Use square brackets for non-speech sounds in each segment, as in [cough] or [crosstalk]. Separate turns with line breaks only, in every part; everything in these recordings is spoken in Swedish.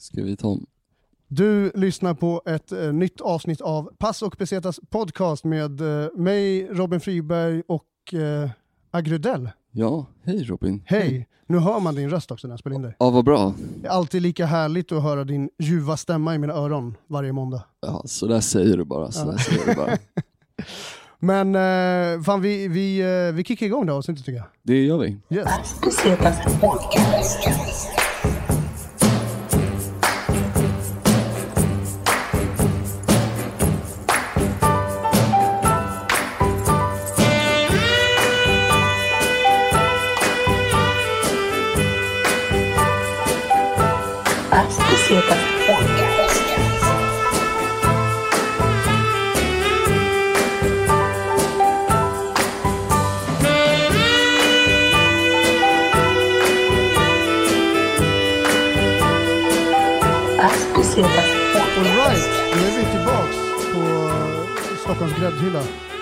Ska vi ta om?
Du lyssnar på ett eh, nytt avsnitt av Pass och Pesetas podcast med eh, mig, Robin Friberg och eh, Agrudell.
Ja, hej Robin.
Hej! Nu hör man din röst också när jag spelar in dig.
Ja, vad bra.
Det är alltid lika härligt att höra din ljuva stämma i mina öron varje måndag.
Ja, så där säger du bara. Så
Ja.
där säger du bara. [laughs]
Men eh, fan, vi, vi, eh, vi kickar igång det avsnittet tycker jag.
Det gör vi.
Yes.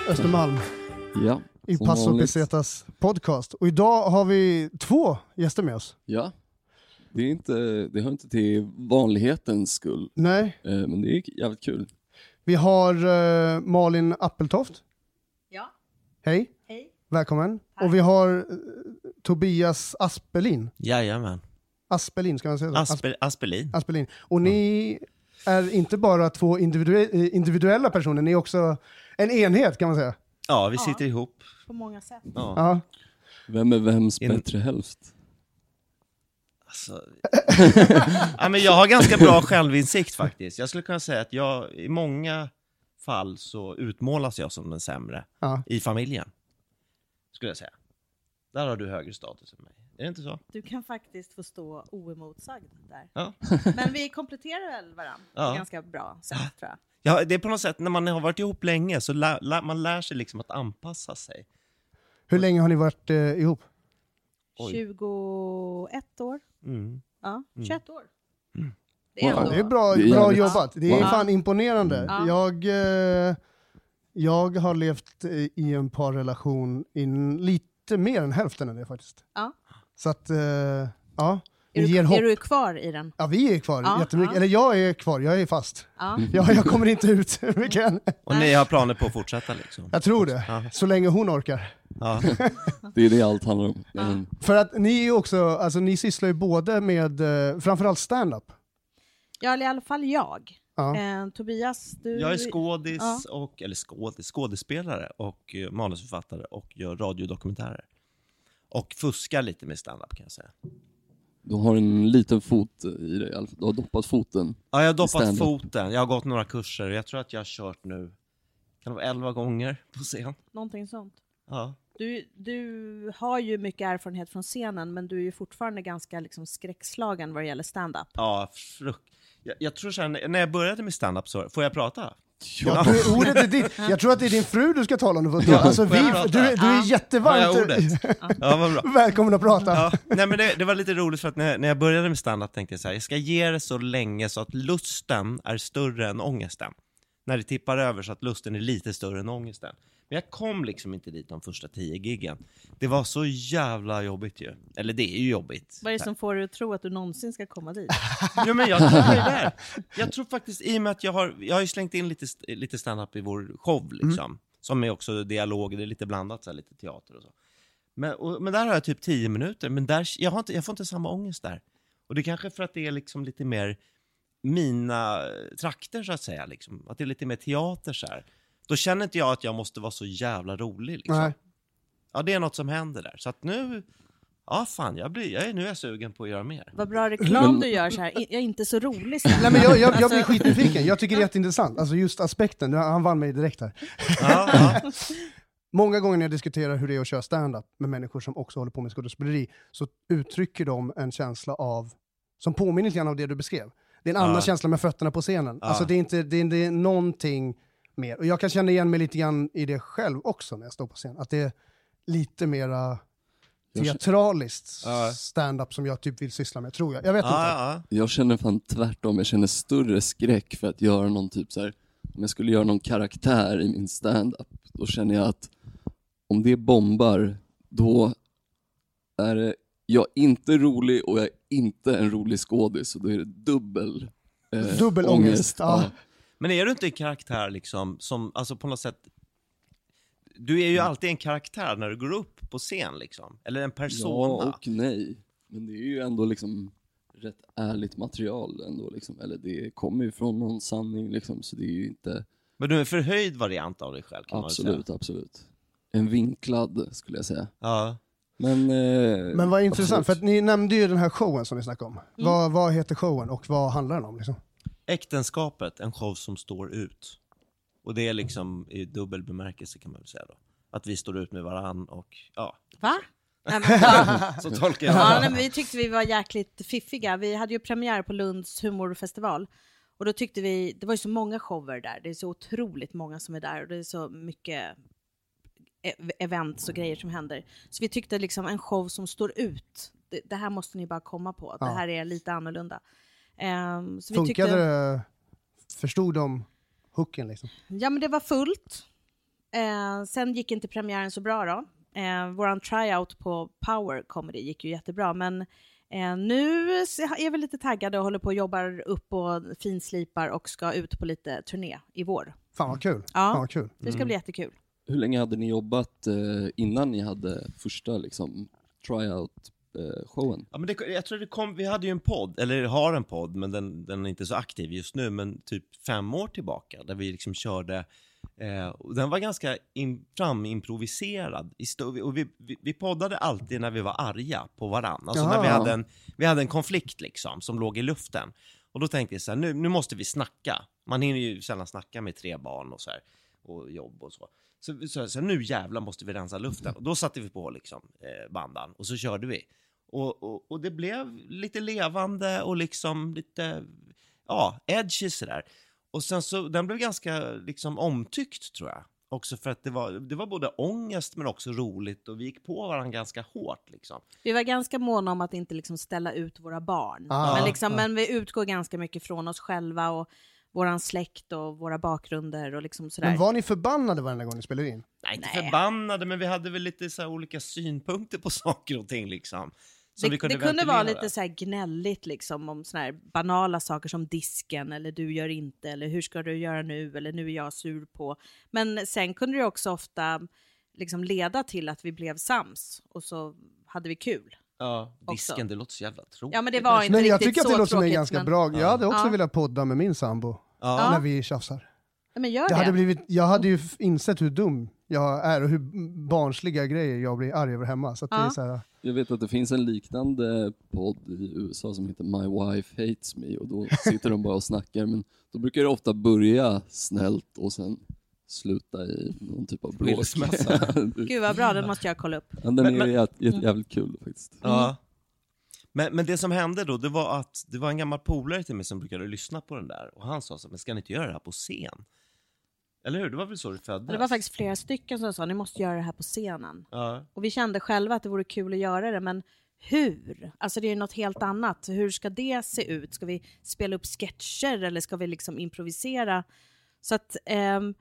Östermalm,
Ja,
i
som
Pass och
vanligt.
Pesetas podcast. Och idag har vi två gäster med oss.
Ja. Det, är inte, det hör inte till vanlighetens skull,
Nej,
eh, men det är jävligt kul.
vi har eh, Malin Appeltoft.
Ja,
Hej,
hej.
välkommen.
Tack.
Och vi har eh, Tobias Aspelin.
Jajamän.
Aspelin, ska man säga så? Asp-
Aspe, Aspelin.
Aspelin. Och ni är inte bara två individue- eh, individuella personer, ni är också en enhet kan man säga.
Ja, vi
Ja.
sitter ihop.
På många sätt.
Ja.
Ja.
Vem är vems
In-
bättre hälft?
Alltså... [laughs] ja, men jag har ganska bra [laughs] självinsikt faktiskt. Jag skulle kunna säga att jag i många fall så utmålas jag som den sämre
Ja.
i familjen. Skulle jag säga. Där har du högre status än mig. Är det inte så?
Du kan faktiskt få stå oemotsagd där.
Ja.
Men vi kompletterar väl varandra på
Ja.
ganska bra sätt tror jag.
Ja, det är på något sätt när man har varit ihop länge så lär, lär, man lär sig liksom att anpassa sig.
Hur länge har ni varit eh, ihop?
Oj.
21 år.
Mm.
Ja, 21 år.
Mm.
Det är
Wow.
ändå...
Det är bra,
Det är
bra
jävligt-
jobbat. Det är fan imponerande.
Ja.
Jag, eh, jag har levt eh, i en parrelation i lite mer än hälften av det faktiskt.
Ja.
Så att, eh, ja.
Är
ger
du,
hopp.
är du kvar i den?
Ja, vi är kvar
Ja,
jättemycket.
ja.
Eller jag är kvar, jag är fast.
Ja. [laughs]
Jag, jag kommer inte ut [laughs] mycket än.
Och ni har planer på att fortsätta liksom?
Jag tror det.
Ja.
Så länge hon orkar.
Ja. [laughs]
Det är det allt handlar om. Men,
För att ni är också, alltså ni sysslar ju både med, eh, framförallt stand-up.
ja, eller i alla fall jag.
Ja.
Eh, Tobias, du...
Jag är skådis,
Ja.
och, eller skådis, skådespelare och eh, manusförfattare och gör radiodokumentärer. Och fuskar lite med standup kan jag säga.
Du har en liten fot i dig, du har doppat foten.
Ja, jag har doppat foten, jag har gått några kurser och jag tror att jag har kört nu, kan det vara 11 gånger på scen?
Någonting sånt.
Ja.
Du, du har ju mycket erfarenhet från scenen, men du är ju fortfarande ganska liksom skräckslagen vad det gäller stand-up.
Ja, frukt. Jag, jag tror så här, när jag började med standup så, får jag prata?
Ja, du, ordet är ditt. Jag tror att det är din fru du ska tala om. Du, får alltså, vi, du, du är
Ja.
Har jag
jättevarmt
ordet? [laughs] Ja, vad bra.
välkommen att prata.
Ja, nej men det, det var lite roligt för att när, när jag började med standup tänkte jag så här, jag ska ge det så länge så att lusten är större än ångesten. När det tippar över så att lusten är lite större än ångesten. Men jag kom liksom inte dit de första tio giggen. Det var så jävla jobbigt ju. Eller det är ju jobbigt.
Vad är det som får dig att tro att du någonsin ska komma dit? [laughs]
Ja, men jag tror det där. Jag tror faktiskt, i och med att jag har, jag har ju slängt in lite, lite stand-up i vår show liksom. Som är också dialog, det är lite blandat, så här, lite teater och så. Men, och, men där har jag typ tio minuter, men där, jag, har inte, jag får inte samma ångest där. Och det är kanske för att det är liksom lite mer mina trakter så att säga, liksom. att det är lite mer teater så här. Då känner inte jag att jag måste vara så jävla rolig liksom.
Nej.
Ja, det är något som händer där. Så att nu, ja fan, jag blir, jag är, nu är jag sugen på att göra mer.
Vad bra reklam
Men-
du gör så här. Jag är inte så rolig så
Nej, men jag, jag, jag
Alltså-
blir skitnyfiken. Jag tycker det är jätteintressant. Alltså just aspekten, han vann mig direkt här.
Ja, ja. [laughs]
Många gånger när jag diskuterar hur det är att köra stand-up med människor som också håller på med skådespeleri så uttrycker de en känsla av, som påminner lite grann av det du beskrev. Det är en
Ja.
annan känsla med fötterna på scenen.
Ja.
Alltså det är, inte, det, är, det är någonting mer. Och jag kan känna igen mig lite grann i det själv också när jag står på scen. Att det är lite mera teatraliskt stand-up som jag typ vill syssla med, tror jag. Jag vet inte.
ja, ja.
Jag känner fan tvärtom, jag känner större skräck för att göra någon typ så här. om jag skulle göra någon karaktär i min stand-up, då känner jag att om det bombar, då är det jag är inte rolig och jag är inte en rolig skådis, så då är det dubbel eh,
Dubbel ångest, ja.
Men är du inte en karaktär liksom som, alltså på något sätt, du är ju alltid en karaktär när du går upp på scen liksom, eller en persona.
Ja och nej. Men det är ju ändå liksom rätt ärligt material ändå liksom. Eller det kommer ju från någon sanning liksom, så det är ju inte...
Men du är en förhöjd variant av dig själv kan man
Absolut,
väl
absolut. En vinklad skulle jag säga.
säga. Ja.
Men... Eh,
Men vad intressant, för
absolut.
att ni nämnde ju den här showen som ni snackade om.
Mm.
Vad, vad heter showen och vad handlar den om? Liksom?
Äktenskapet, en show som står ut. Och det är liksom i dubbel bemärkelse kan man väl säga då. Att vi står ut med varann och ja,
Va? [laughs] Nej, men, ja.
så tolkar jag
Ja,
det.
nej, men vi tyckte vi var jäkligt fiffiga. Vi hade ju premiär på Lunds humorfestival. Och då tyckte vi, det var ju så många shower där, det är så otroligt många som är där och det är så mycket e- events och grejer som händer. Så vi tyckte liksom en show som står ut, det, det här måste ni bara komma på, det
Ja.
här är lite annorlunda. Ehm, så vi
Funkade
tyckte,
det? Förstod de hooken liksom?
Ja men det var fullt. Eh, sen gick inte premiären så bra då. Eh, våran tryout på Power Comedy gick ju jättebra men eh, nu är vi lite taggade och håller på och jobbar upp och finslipar och ska ut på lite turné i vår.
Fan vad kul.
Ja.
Fan vad kul.
Det ska bli jättekul.
Hur länge hade ni jobbat eh, innan ni hade första liksom, tryout-showen?
Ja, men det, jag tror det kom, vi hade ju en podd, eller har en podd, men den, den är inte så aktiv just nu, men typ fem år tillbaka, där vi liksom körde Eh, den var ganska in, framimproviserad. Och vi, vi, vi poddade alltid när vi var arga på varann. Alltså när vi hade, en, vi hade en konflikt liksom, som låg i luften. Och då tänkte jag så här, nu, nu måste vi snacka. Man hinner ju sällan snacka med tre barn och så här, och jobb och så. Så, så, så nu jävlar måste vi rensa luften. Och då satte vi på liksom, eh, bandan och så körde vi. Och, och, och det blev lite levande och liksom lite, ja, edgy sådär. Och sen så, den blev ganska liksom omtyckt tror jag. Också för att det var, det var både ångest men också roligt och vi gick på varandra ganska hårt liksom.
Vi var ganska måna om att inte liksom ställa ut våra barn.
Ah,
men, liksom,
ah.
men vi utgår ganska mycket från oss själva och våran släkt och våra bakgrunder och liksom sådär.
Men var ni förbannade varenda gång ni spelade in?
Nej, inte
Nej.
förbannade, men vi hade väl lite så här olika synpunkter på [laughs] saker och ting liksom. Som
det,
vi kunde,
det kunde vara lite så här gnälligt liksom om såna här banala saker som disken eller du gör inte eller hur ska du göra nu eller nu är jag sur på. Men sen kunde det också ofta liksom leda till att vi blev sams och så hade vi kul.
Ja,
också.
disken, det låter så jävla tråkigt.
Ja men det var inte
Nej, jag tycker att det låter som en ganska
men...
bra... Jag hade också
Ja.
velat podda med min sambo
Ja.
när vi tjafsar.
Ja, men gör
Jag
det.
hade, blivit, jag hade ju insett hur dum jag är och hur barnsliga grejer jag blir arg över hemma. Så att det är
Ja.
så här,
Jag vet att det finns en liknande podd i USA som heter My Wife Hates Me och då sitter de bara och snackar men då brukar det ofta börja snällt och sen sluta i någon typ av bråk. [laughs]
Gud vad bra, den måste jag kolla upp.
den
Men-
är
men-
jä- jä- jävligt kul faktiskt.
Ja. Men, men det som hände då, det var att det var en gammal polare till mig som brukade lyssna på den där och han sa så, men ska ni inte göra det här på scen? Eller hur? Det var väl så det föddes?
Det var faktiskt flera stycken som sa ni måste göra det här på scenen.
Ja.
Och vi kände själva att det vore kul att göra det, men hur? Alltså det är ju något helt annat. Hur ska det se ut? Ska vi spela upp sketcher eller ska vi liksom improvisera? Så att ehm,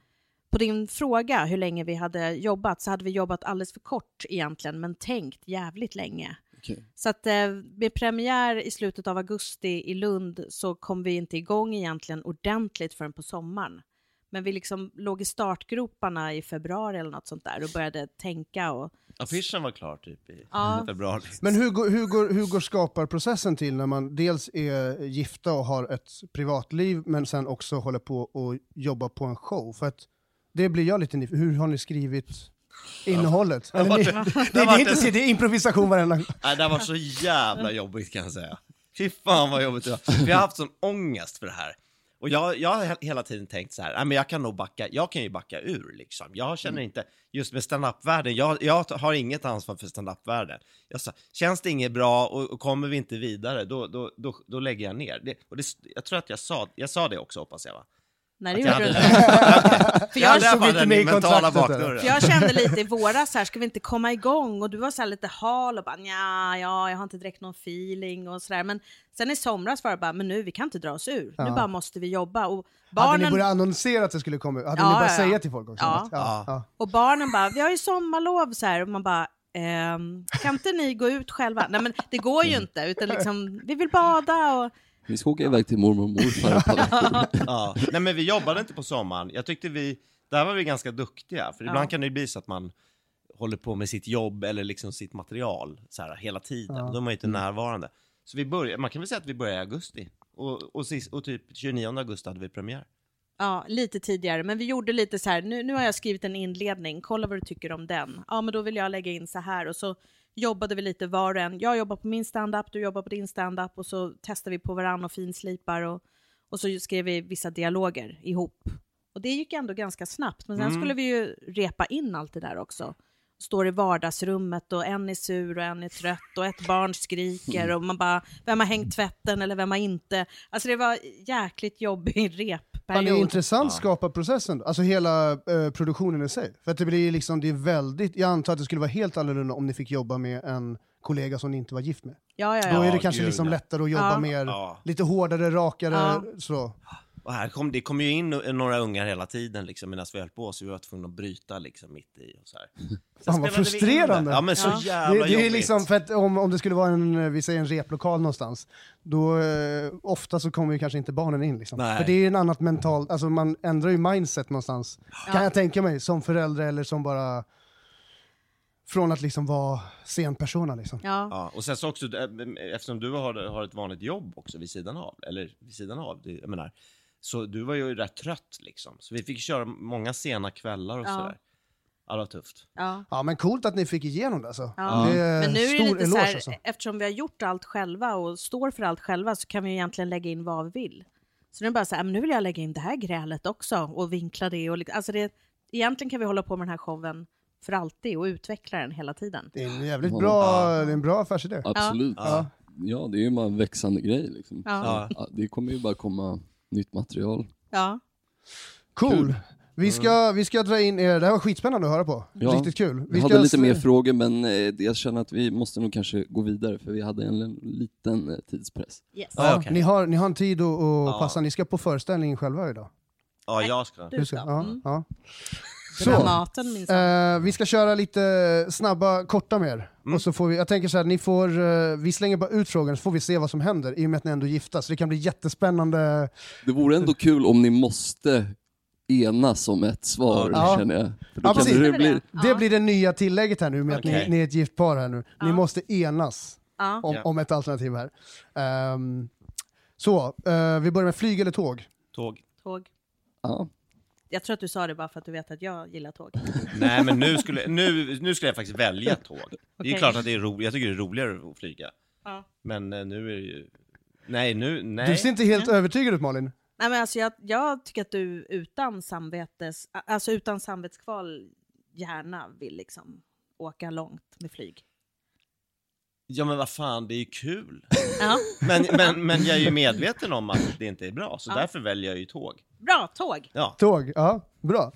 på din fråga hur länge vi hade jobbat så hade vi jobbat alldeles för kort egentligen, men tänkt jävligt länge.
Okej.
Så att eh, med premiär i slutet av augusti i Lund så kom vi inte igång egentligen ordentligt förrän på sommaren. Men vi liksom låg i startgroparna i februari eller något sånt där och började tänka och
Affischen var klar typ i
Ja.
februari.
Men hur går, hur, går, hur går skaparprocessen till när man dels är gifta och har ett privatliv men sen också håller på och jobbar på en show? För att det blir jag lite nyfiken Hur har ni skrivit innehållet? Eller ni, [laughs] det, det, är inte, det är improvisation varenda gång.
Nej, det varit så jävla jobbigt kan jag säga. Fy fan vad jobbigt det var. Vi har haft sån ångest för det här. Och jag, jag har he- hela tiden tänkt så här, nej men jag kan nog backa, jag kan ju backa ur liksom. Jag känner inte, just med stand-up-världen, jag, jag har inget ansvar för stand-up-världen. Jag sa, känns det inget bra och, och kommer vi inte vidare, då, då, då, då lägger jag ner. Det, och det, jag tror att jag sa, jag sa det också hoppas jag va?
Nej, det gjorde du inte. [laughs] [laughs] För
Jag hade
jag,
fall
inte med i kontraktet,
för jag kände lite i [laughs] våras så här, ska vi inte komma igång? Och du var så här lite hal och bara ja, jag har inte direkt någon feeling och sådär. Men sen i somras var det bara, men nu, vi kan inte dra oss ur. Nu
Ja.
bara måste vi jobba. Och
Hade ni
barnen,
börjat annonsera att det skulle komma? Hade
Ja,
ni börjat
ja, ja.
säga till folk också?
Ja.
Ja, ja.
och barnen bara, vi har ju sommarlov så här. Och man bara, ehm, kan inte ni gå ut själva? Nej men det går ju inte, utan liksom, vi vill bada och
Vi ska åka iväg till mormor och morfar ett par veckor.
Ja. Nej men vi jobbade inte på sommaren. Jag tyckte vi, där var vi ganska duktiga. För ibland
Ja.
kan det ju bli så att man håller på med sitt jobb eller liksom sitt material så här, hela tiden.
Ja.
Då är man ju inte närvarande. Så vi började, man kan väl säga att vi började i augusti. Och, och, sist, och typ 29 augusti hade vi premiär.
Ja, lite tidigare, men vi gjorde lite så här, nu, nu har jag skrivit en inledning, kolla vad du tycker om den. Ja, men då vill jag lägga in så här och så jobbade vi lite var och en. Jag jobbar på min standup, du jobbar på din standup och så testar vi på varann och finslipar och, och så skrev vi vissa dialoger ihop. Och det gick ändå ganska snabbt, men sen
Mm.
skulle vi ju repa in allt det där också. Står i vardagsrummet och en är sur och en är trött och ett barn skriker och man bara, vem har hängt tvätten eller vem har inte? Alltså det var jäkligt jobbig [laughs]
Ja, det är intressant
Ja.
skaparprocessen, alltså hela eh, produktionen i sig. För att det blir liksom, det är väldigt, jag antar att det skulle vara helt annorlunda om ni fick jobba med en kollega som ni inte var gift med.
Ja, ja,
Då
ja.
är det
Ja,
kanske
gud,
liksom
ja.
lättare att jobba
Ja.
mer,
Ja.
lite hårdare, rakare,
Ja.
så.
Och här kom, det kom ju in några ungar hela tiden liksom, medan vi höll på, så vi var tvungna att bryta liksom, mitt i. Och så här. [laughs] Sen
Fan, vad frustrerande.
det. Ja men så
Ja.
jävla
Det, det är liksom, för att om, om det skulle vara en, vi säger en replokal någonstans, då eh, ofta så kommer ju kanske inte barnen in liksom.
Nej.
För det är en annat mentalt, alltså man ändrar ju mindset någonstans, kan jag tänka mig, som förälder eller som bara från att liksom vara scenpersona liksom.
Ja.
Ja, och sen så också, eh, eftersom du har, har ett vanligt jobb också vid sidan av, eller vid sidan av, det, jag menar, så du var ju rätt trött liksom. Så vi fick köra många sena kvällar och
Ja.
sådär. Ja, det var tufft.
Ja.
Ja men coolt att ni fick igenom det alltså.
Ja.
Det är
Men nu är det lite så här,
alltså.
eftersom vi har gjort allt själva och står för allt själva så kan vi egentligen lägga in vad vi vill. Så nu är det bara så här, men nu vill jag lägga in det här grälet också och vinkla det. Och, alltså det egentligen kan vi hålla på med den här showen för alltid och utveckla den hela tiden.
Det är en jävligt
Ja.
bra, det är en bra affärsidé.
Absolut.
Ja.
Ja. det är ju bara en växande grej liksom.
Ja.
Ja, det kommer ju bara komma nytt material.
Ja.
Cool.
Kul.
Vi ska, vi ska dra in er, det här var skitspännande att höra på.
Ja.
Riktigt kul. Vi
Vi
ska
hade lite mer frågor men eh, jag känner att vi måste nog kanske gå vidare för vi hade en liten eh, tidspress.
Yes.
Ja, okej.
ni, har, ni har en tid att att
Ja.
passa, ni ska på föreställning själva idag.
Ja, jag ska.
Du
Du ska,
ska.
ja,
Mm.
ja.
Så.
Så,
maten minsann.
eh, vi ska köra lite snabba, korta med er.
Mm.
Och så får vi, jag tänker så här, ni får, eh, vi slänger bara ut frågan så får vi se vad som händer i och med att ni ändå är gifta. Så det kan bli jättespännande.
Det vore ändå kul om ni måste enas om ett svar
Ja.
känner jag. För då
Ja,
kan
precis.
det bli...
Det blir det nya tillägget här nu med att
Okej.
ni, ni är ett gift par här nu. Ni
Ja.
måste enas
Ja.
om, om ett alternativ här. Ehm, så, eh, vi börjar med flyg eller tåg?
Tåg.
Tåg.
Ja.
Jag tror att du sa det bara för att du vet att jag gillar tåg. [laughs]
Nej, men nu skulle, nu, nu skulle jag faktiskt välja tåg. Det är klart att det är roligt, jag tycker det är roligare att flyga.
Ja.
Men eh, nu är det ju... Nej, nu, nej.
Du ser inte helt övertygad ut Malin.
Nej, men alltså jag, jag tycker att du utan, samvetes, alltså utan samvetskval gärna vill liksom åka långt med flyg.
Ja men vad fan, det är ju kul. [laughs]
Ja.
Men, men, men jag är ju medveten om att det inte är bra, så
Ja.
därför väljer jag ju tåg.
Bra, tåg.
Ja,
Tåg, ja, bra.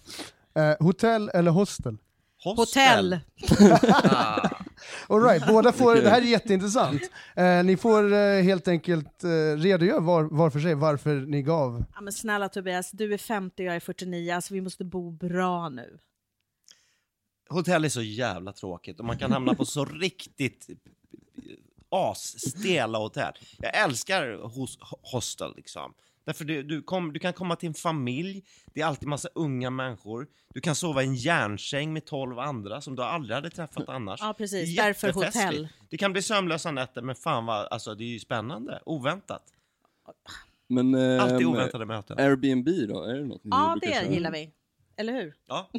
Eh, hotell eller hostel?
Hotell.
Ah. [laughs]
All right, båda får, det här är jätteintressant. Eh, ni får eh, helt enkelt eh, redogöra var, var för sig varför ni gav.
Ja, men snälla Tobias, du är 50 och jag är 49, alltså vi måste bo bra nu.
Hotell är så jävla tråkigt och man kan hamna på så riktigt asstela hotell. Jag älskar hos, hostel liksom. Därför du, du, kom, du kan komma till en familj, det är alltid massa unga människor. Du kan sova i en järnsäng med 12 andra som du aldrig hade träffat annars.
Ja, precis. Därför hotell.
Det kan bli sömnlösa nätter, men fan vad, alltså det är ju spännande. Oväntat.
Men eh,
Alltid oväntade möten.
Airbnb då, är det något ni
Ja, det gillar vi. Eller hur?
Ja.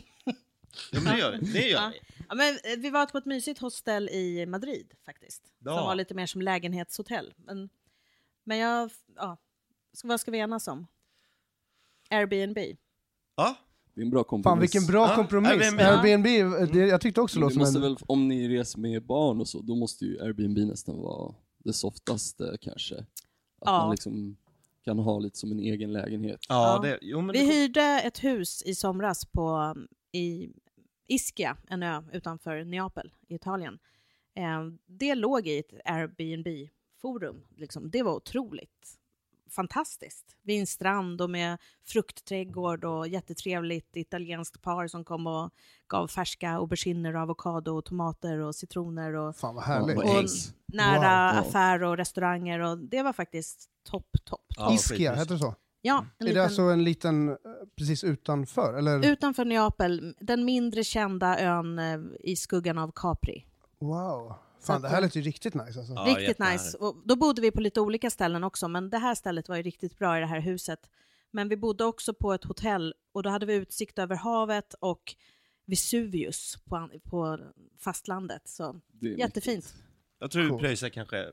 ja men det gör vi. Det gör
Ja.
vi.
Ja, men eh, vi var på ett mysigt hostel i Madrid faktiskt.
Ja.
Som var lite mer som lägenhetshotell. Men, men jag, ja. Så vad ska vi enas om? Airbnb.
Ja,
Det är en bra kompromiss.
Fan vilken bra
Ja,
kompromiss.
Airbnb.
Airbnb, eh, det, jag tyckte också låter som en...
väl, om ni reser med barn och så, då måste ju Airbnb nästan vara det softaste kanske. Att
Ja.
man liksom kan ha lite som en egen lägenhet.
ja,
Ja.
det, jo men
Vi
det,
hyrde ett hus i somras på, i Ischia, en ö utanför Neapel i Italien. Eh, Det låg i ett Airbnb-forum. Liksom. Det var otroligt fantastiskt. Vid en strand och med fruktträdgård och jättetrevligt italienskt par som kom och gav färska auberginer och avokado och tomater och citroner och
Fan vad härligt.
Och-
äggs.
nära
Wow.
affärer och restauranger och det var faktiskt topp, topp.
Ja,
Ischia, heter det så?
Ja, en
Är
liten,
det alltså en liten, eh, precis utanför? Eller?
utanför Neapel, den mindre kända ön eh, i skuggan av Capri.
Wow. Fan, det här låter ju riktigt nice alltså.
Ja,
riktigt nice. Och då bodde vi på lite olika ställen också, men det här stället var ju riktigt bra i det här huset. Men vi bodde också på ett hotell och då hade vi utsikt över havet och Vesuvius på, på fastlandet. Så jättefint.
Jag tror vi
Cool.
pröjsade kanske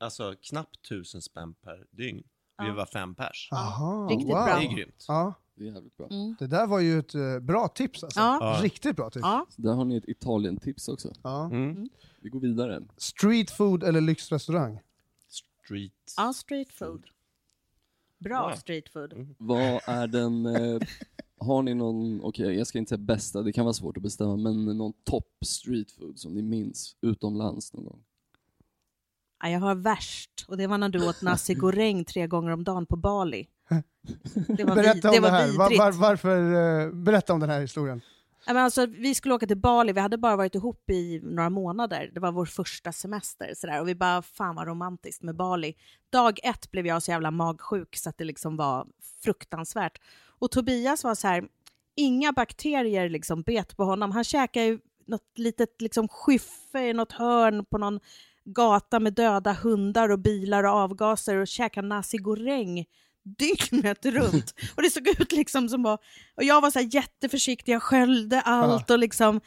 alltså, knappt tusen spänn per dygn. Vi var fem pers.
Aha,
riktigt
wow.
bra.
Det är grymt.
Ja,
Det är jävligt bra.
Mm.
det där var ju ett eh, bra tips alltså.
Ja.
Riktigt bra tips.
Ja,
Så där har ni ett Italien-tips också.
Ja.
Mm.
Vi går vidare.
Street food eller lyxrestaurang?
Street.
ja, street food. Bra
Ja.
street food.
Vad är den... [laughs] Eh, har ni någon, okej jag ska inte säga bästa, det kan vara svårt att bestämma, men någon topp street food som ni minns utomlands någon gång?
Ja, jag har värst och det var när du åt nasi goreng tre gånger om dagen på Bali. Det var,
Berätta om
det
det,
var
här. Var,
vidrigt.
var, varför, eh, berätta om den här historien.
Men alltså, vi skulle åka till Bali, vi hade bara varit ihop i några månader. Det var vår första semester sådär. och vi bara, fan vad romantiskt med Bali. Dag ett blev jag så jävla magsjuk så att det liksom var fruktansvärt. Och Tobias var så här, inga bakterier liksom bet på honom. Han käkade ju något litet liksom skyffe i något hörn på någon gata med döda hundar och bilar och avgaser och käkade nasi goreng dygnet runt. [laughs] Och det såg ut liksom som var... Och jag var så här jätteförsiktig, jag sköljde allt och liksom...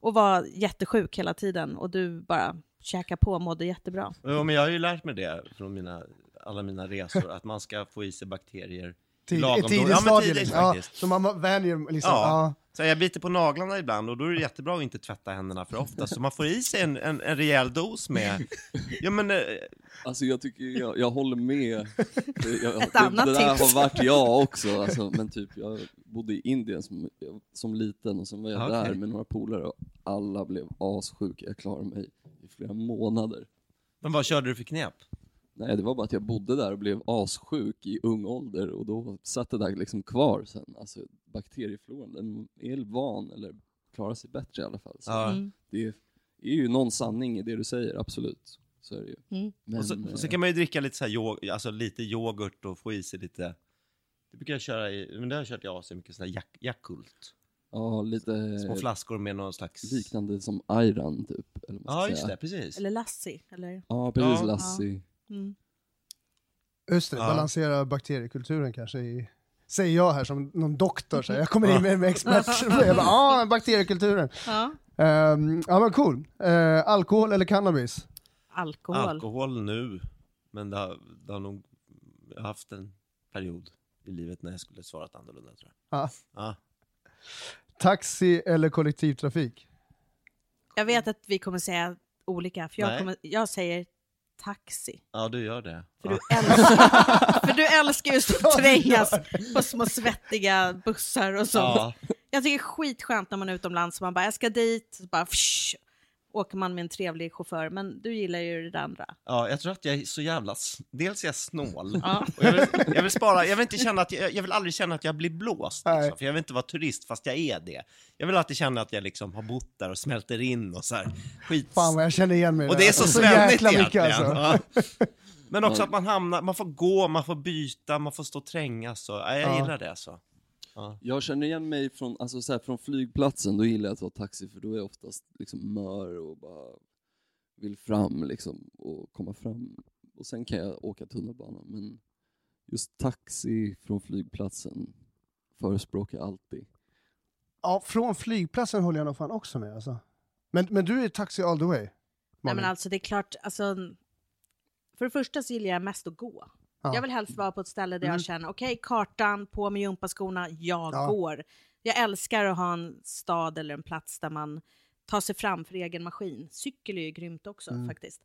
Och var jättesjuk hela tiden. Och du bara käkade på och mådde jättebra.
Ja, men jag har ju lärt mig det från mina, alla mina resor, att man ska få i sig bakterier
Tid,
lagom
tidigt
ja,
stadie. liksom. Ja,
faktiskt.
så man vänjer liksom.
Ja.
Ja.
Så jag biter på naglarna ibland och då är det jättebra att inte tvätta händerna för ofta, så man får i sig en, en, en rejäl dos med... Ja men, eh,
Alltså jag tycker, jag, jag håller med. Jag,
Ett
det,
annat
det där
tips.
har varit jag också, alltså, men typ jag bodde i Indien som, som liten och sen var jag
Okej.
där med några polare och alla blev assjuka. Jag klarade mig i flera månader.
men vad körde du för knep?
Nej, det var bara att jag bodde där och blev assjuk i ung ålder och då satt det där liksom kvar sen. Alltså bakteriefloran, den är van eller klarar sig bättre i alla fall.
Mm.
det är ju någon sanning i det du säger, absolut. Så är det ju.
Mm.
Men,
Och så,
eh,
och så kan man ju dricka lite, så här, yo- alltså, lite yoghurt och få i sig lite... Det brukar jag köra i, men det har jag kört i Asien mycket, sån här Jak- Yakult.
ja, lite
Små flaskor med någon slags...
liknande som ayran typ. Eller vad man
Ja, just det, precis.
Eller lassi. Eller?
Ja, precis.
Ja.
Lassi.
Mm.
Just det,
Ja.
balansera bakteriekulturen kanske i... Säger jag här som någon doktor, så här. jag kommer in med, med expert. [laughs] [laughs] jag bara, ja, bakteriekulturen.
Ja.
Ehm, ja men cool. Eh, alkohol eller cannabis?
Alkohol.
Alkohol nu, men det har, det har nog jag har haft en period i livet när jag skulle svarat annorlunda tror jag.
Ja.
Ja.
Taxi eller kollektivtrafik?
Jag vet att vi kommer säga olika, för jag, kommer, jag säger taxi.
ja, du gör det.
För,
Ja.
du, älskar, för du älskar ju att [laughs] trängas på små svettiga bussar och så.
Ja.
Jag tycker det är skitskönt när man är utomlands, så man bara, jag ska dit, så bara, fsch, åker man med en trevlig chaufför. Men du gillar ju det andra.
ja, jag tror att jag är så jävla... Dels är jag snål.
Ja.
Och jag, vill, jag vill spara, jag vill inte känna att jag, jag vill aldrig känna att jag blir blåst.
Nej.
Liksom, för jag vill inte vara turist fast jag är det. Jag vill alltid känna att jag liksom har bott där och smälter in och så här. Skit.
Fan vad jag känner igen mig
Och det är så
Alltså,
svennigt egentligen.
alltså.
Ja. [laughs] Men också att man hamnar, man får gå, man får byta, man får stå och trängas. Så. Ja, jag
Ja.
gillar det alltså. Ja.
Jag känner igen mig från, alltså så här, från flygplatsen, då gillar jag att ta taxi för då är jag oftast liksom mör och bara vill fram liksom och komma fram. Och sen kan jag åka tunnelbana men just taxi från flygplatsen förespråkar jag alltid.
Ja, från flygplatsen håller jag nog fan också med alltså. Men, men du är taxi all the way?
Nej,
Malin?
men alltså det är klart, alltså, för det första så gillar jag mest att gå.
Ja.
Jag vill helst vara på ett ställe där
Mm.
jag känner, okej, kartan, på med gympaskorna, jag
Ja.
går. Jag älskar att ha en stad eller en plats där man tar sig fram för egen maskin. Cykel är ju grymt också
Mm.
faktiskt.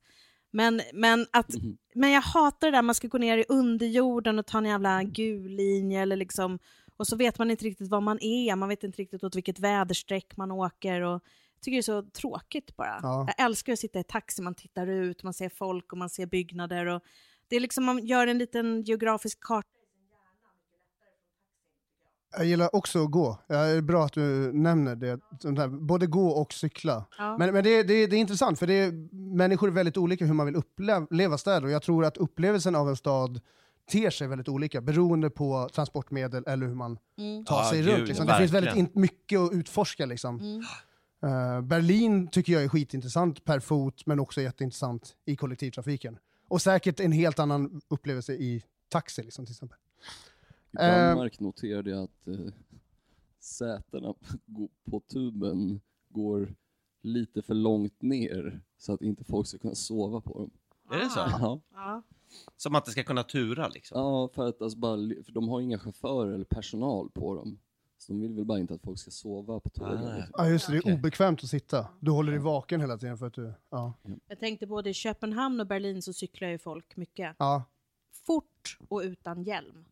Men, men, att,
Mhm.
men jag hatar det där man ska gå ner i underjorden och ta en jävla gul linje eller liksom, och så vet man inte riktigt var man är, man vet inte riktigt åt vilket väderstreck man åker. Och, jag tycker det är så tråkigt bara.
Ja.
Jag älskar att sitta i taxi, man tittar ut, man ser folk och man ser byggnader. Och Det är liksom, man gör en liten geografisk karta.
Jag gillar också att gå. Ja, det är bra att du nämner det. Både gå och cykla.
Ja.
Men, men det, det, det är intressant, för det är, människor är väldigt olika hur man vill uppleva städer. Och jag tror att upplevelsen av en stad ter sig väldigt olika beroende på transportmedel eller hur man
Mm.
tar
Ja,
sig
gud,
runt. Liksom. Det finns väldigt in, mycket att utforska. Liksom.
Mm.
Eh, Berlin tycker jag är skitintressant per fot, men också jätteintressant i kollektivtrafiken. Och säkert en helt annan upplevelse i taxi, liksom, till exempel.
I
Eh.
Danmark noterade jag att eh, sätena [laughs] på tuben går lite för långt ner så att inte folk ska kunna sova på dem.
Är det så?
Ah.
Ja,
Ja.
Som att det ska kunna tura liksom.
ja för, att alltså bara, för de har inga chaufförer eller personal på dem. Så de vill väl bara inte att folk ska sova på tågen.
Ah.
liksom.
Ja, just det. Det är obekvämt att sitta. Du håller dig vaken hela tiden för att du... Ja.
Jag tänkte både i Köpenhamn och Berlin så cyklar ju folk mycket.
ja.
Fort och utan hjälm.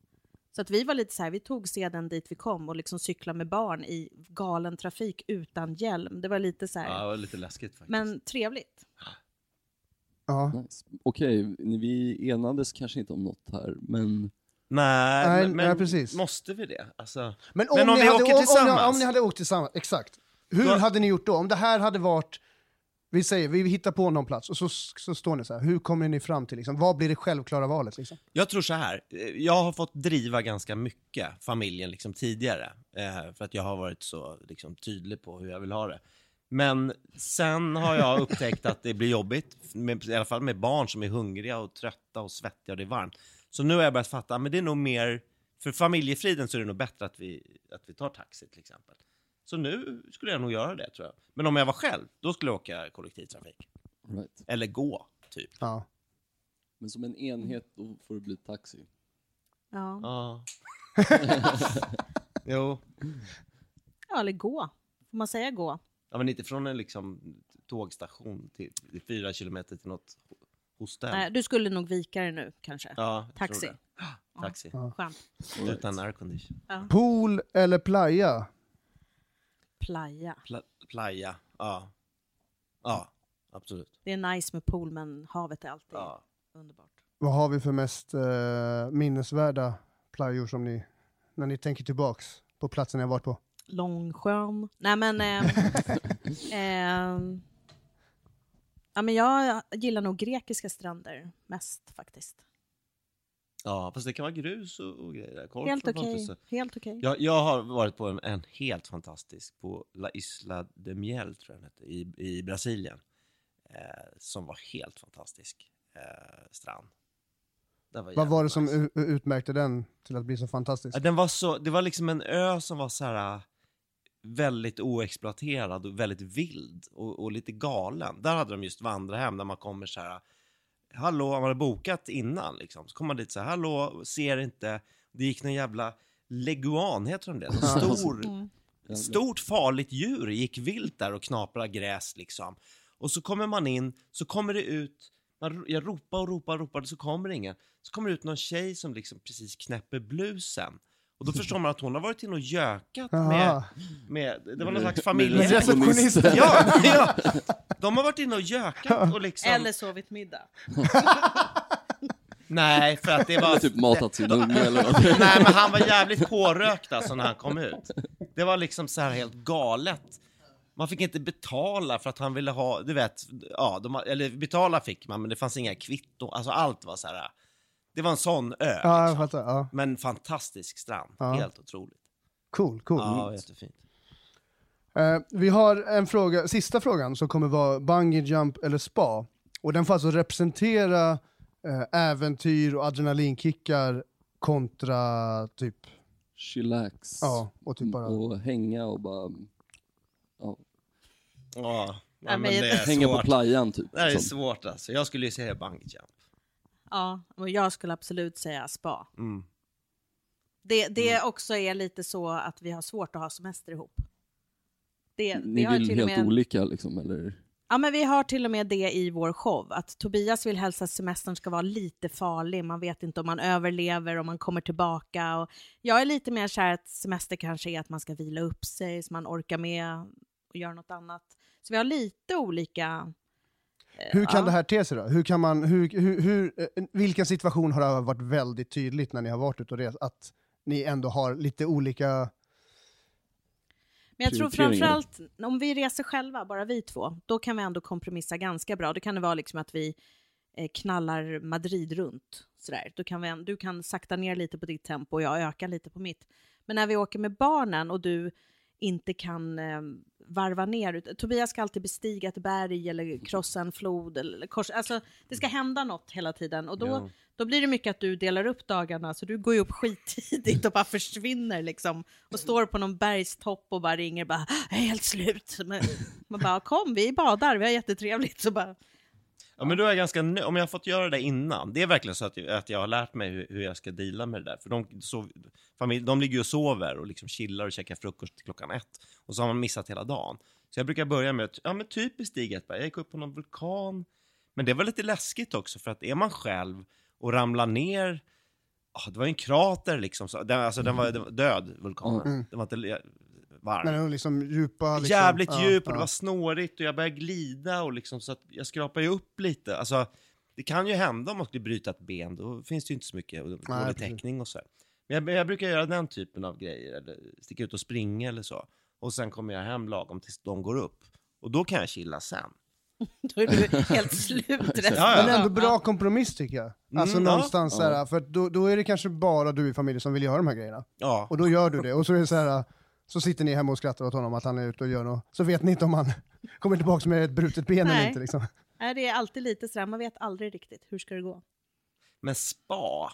Så att vi var lite så här, vi tog sedan dit vi kom och liksom cykla med barn i galen trafik utan hjälm. Det var lite så här,
Ja, det var lite läskigt faktiskt.
men trevligt.
ja.
Nice. Okej, vi enades kanske inte om något här, men
Nej,
Nej,
men,
nej, precis.
måste vi det? Alltså,
Men om,
Men om
ni hade,
åker
om, om, ni,
tillsammans?
om ni hade åkt tillsammans, exakt. Hur
Då-
hade ni gjort då? Om det här hade varit, vi säger, vi hittar på någon plats och så, så står ni så här, hur kommer ni fram till, liksom, vad blir det självklara valet? Liksom?
jag tror så här. jag har fått driva ganska mycket familjen liksom tidigare. Eh, för att jag har varit så liksom, tydlig på hur jag vill ha det. Men sen har jag upptäckt att det blir jobbigt, med, i alla fall med barn som är hungriga och trötta och svettiga och det är varmt. Så nu har jag börjat fatta, men det är nog mer, för familjefriden så är det nog bättre att vi, att vi tar taxi till exempel. Så nu skulle jag nog göra det tror jag. Men om jag var själv, då skulle jag åka kollektivtrafik.
right.
Eller gå, typ.
Ja.
Men som en enhet då får det bli taxi.
Ja.
Ja. [laughs] jo.
ja, eller gå. Får man säga gå?
Ja, men inte från en liksom tågstation till till fyra kilometer till något hostel.
Nej, du skulle nog vika dig nu kanske.
Ja, jag
Taxi.
tror det. [gasps] Taxi.
Skönt.
Utan aircondition.
Pool eller playa?
Playa.
Pla playa. Ja. Ja, absolut.
Det är nice med pool men havet är alltid
Ja.
underbart.
Vad har vi för mest eh, minnesvärda playor som ni, när ni tänker tillbaks på platsen ni har varit på?
Långsjön. Nej men... ehm, [laughs] ehm, ja, men jag gillar nog grekiska stränder mest faktiskt.
ja, fast det kan vara grus och, och grejer. Korf
Helt okej. Helt okej.
Jag, jag har varit på en, en helt fantastisk på La Isla de Miel, tror jag den hette, i, i Brasilien. Eh, som var helt fantastisk eh, strand. Den
Vad var det som
nice.
u- utmärkte den till att bli så fantastisk?
Den var så, det var liksom en ö som var så här väldigt oexploaterad och väldigt vild och, och lite galen. Där hade de just vandrarhem där man kommer så här, hallå, man hade bokat innan liksom. Så kommer man dit så här, hallå, ser inte, det gick någon jävla leguan, heter de det? Någon stor,
Mm.
stort farligt djur gick vilt där och knaprade gräs liksom. Och så kommer man in, så kommer det ut, man, jag ropar och ropar och ropar, så kommer det ingen. Så kommer det ut någon tjej som liksom precis knäpper blusen. Och då förstår man att hon har varit inne och gökat med, med, det var någon slags
Med
familje...
receptionisten.
Ja, ja! De har varit inne och gökat och liksom...
Eller sovit middag. [laughs]
Nej, för att det var...
Eller typ matat sin unge eller vad.
Nej, men han var jävligt pårökt alltså när han kom ut. Det var liksom så här helt galet. Man fick inte betala för att han ville ha, du vet, ja, de, eller betala fick man, men det fanns inga kvitton. Alltså allt var så här. Det var en sån ö,
Ja, jag
liksom.
fattar. Ja.
men fantastisk strand.
Ja.
Helt otroligt.
Cool, cool.
Ja, jättefint.
Eh, vi har en fråga, sista frågan som kommer vara bungee jump eller spa. Och den får alltså representera eh, äventyr och adrenalinkickar kontra typ,
Chillax.
ja, och typ bara...
Och hänga och bara ja,
Ja,
Ja,
men det är
hänga på
svårt.
playan typ.
Det här är
Som-
svårt alltså. Jag skulle ju säga bungee jump.
Ja, och jag skulle absolut säga spa.
Mm.
Det, det också är lite så att vi har svårt att ha semester ihop. Det,
Ni
har
vill helt
med,
olika liksom, eller?
Ja, men vi har till och med det i vår show, att Tobias vill helst att semestern ska vara lite farlig. Man vet inte om man överlever, om man kommer tillbaka. Och jag är lite mer kär att semester kanske är att man ska vila upp sig, så man orkar med och göra något annat. Så vi har lite olika
Hur kan
ja.
det här te sig då? Hur kan man, hur, hur, hur, eh, vilken situation har det varit väldigt tydligt när ni har varit ute och rest? Att ni ändå har lite olika...
Men jag tror framförallt, om vi reser själva, bara vi två, då kan vi ändå kompromissa ganska bra. Då kan det vara liksom att vi eh, knallar Madrid runt. Sådär. Då kan vi, du kan sakta ner lite på ditt tempo och jag ökar lite på mitt. Men när vi åker med barnen och du inte kan eh, varva ner. Tobias ska alltid bestiga ett berg eller krossa en flod. Eller kors, alltså, det ska hända något hela tiden. Och då,
Ja.
då blir det mycket att du delar upp dagarna, så du går ju upp skittidigt och bara försvinner liksom. Och står på någon bergstopp och bara ringer bara “Jag är helt slut”. Men, man bara “Kom, vi badar, vi har jättetrevligt”. Så bara,
Ja, men då är ganska nö- om jag har fått göra det innan. Det är verkligen så att jag, att jag har lärt mig hur, hur jag ska deala med det där. För de, sov, familj, de ligger ju och sover och liksom chillar och käkar frukost till klockan ett. Och så har man missat hela dagen. Så jag brukar börja med att, ja men typiskt Stig Edberg, jag gick upp på någon vulkan. Men det var lite läskigt också för att är man själv och ramlar ner, ah, det var ju en krater liksom, så, den, alltså den var, den var död, vulkanen.
Mm.
Den var inte varm.
När är liksom djupa... Liksom,
Jävligt
ja,
djup och
ja.
det var snårigt och jag började glida och liksom så att jag skrapade ju upp lite. Alltså, det kan ju hända om man skulle bryta ett ben, då finns det ju inte så mycket dålig täckning och så. här. Men jag, jag brukar göra den typen av grejer, eller sticka ut och springa eller så. Och sen kommer jag hem lagom tills de går upp. Och då kan jag chilla sen. [laughs]
då är du helt slut resten [laughs]
Ja, ja.
Men ändå bra kompromiss tycker jag. Alltså
Mm, ja.
någonstans så här, för då, då är det kanske bara du i familjen som vill göra de här grejerna.
Ja,
Och då gör du det. Och så är det så här, så sitter ni hemma och skrattar åt honom att han är ute och gör något. Så vet ni inte om han [laughs] kommer tillbaka med ett brutet ben eller
Nej.
inte. Liksom.
Nej, det är alltid lite sådär, man vet aldrig riktigt hur ska det gå.
men spa,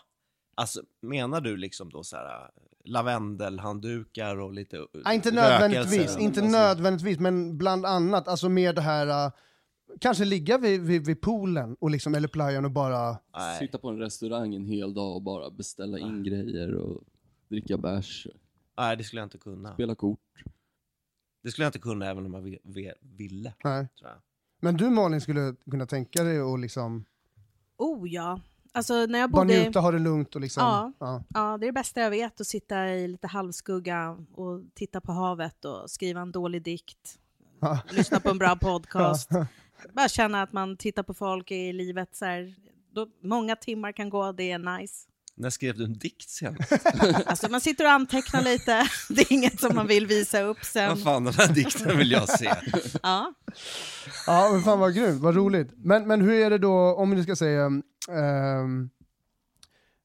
alltså menar du liksom då så här lavendelhanddukar och lite
Nej, inte
rökelse?
nödvändigtvis, inte nödvändigtvis, men bland annat, alltså med det här, äh, kanske ligga vid, vid, vid poolen och liksom, eller playan och bara,
Nej.
Sitta på en restaurang en hel dag och bara beställa in grejer och dricka bärs,
Nej, det skulle jag inte kunna.
spela kort.
Det skulle jag inte kunna även om jag vi- vi- ville.
nej.
Tror jag.
Men du Malin skulle kunna tänka dig att liksom,
Oh ja, alltså när jag
bara
bodde...
njuta, ha det lugnt och liksom,
Ja.
ja.
Ja, det är det bästa jag vet, att sitta i lite halvskugga och titta på havet och skriva en dålig dikt.
Ja.
Lyssna på en bra [laughs] podcast. Bara känna att man tittar på folk i livet så här. Då, många timmar kan gå, det är nice.
När skrev du en dikt senast? [laughs]
Alltså man sitter och antecknar lite, [laughs] det är inget som man vill visa upp sen.
Vad fan, den här dikten vill jag se.
Ja.
Ja, men fan vad grymt, vad roligt. Men, men hur är det då, om vi ska säga, ehm,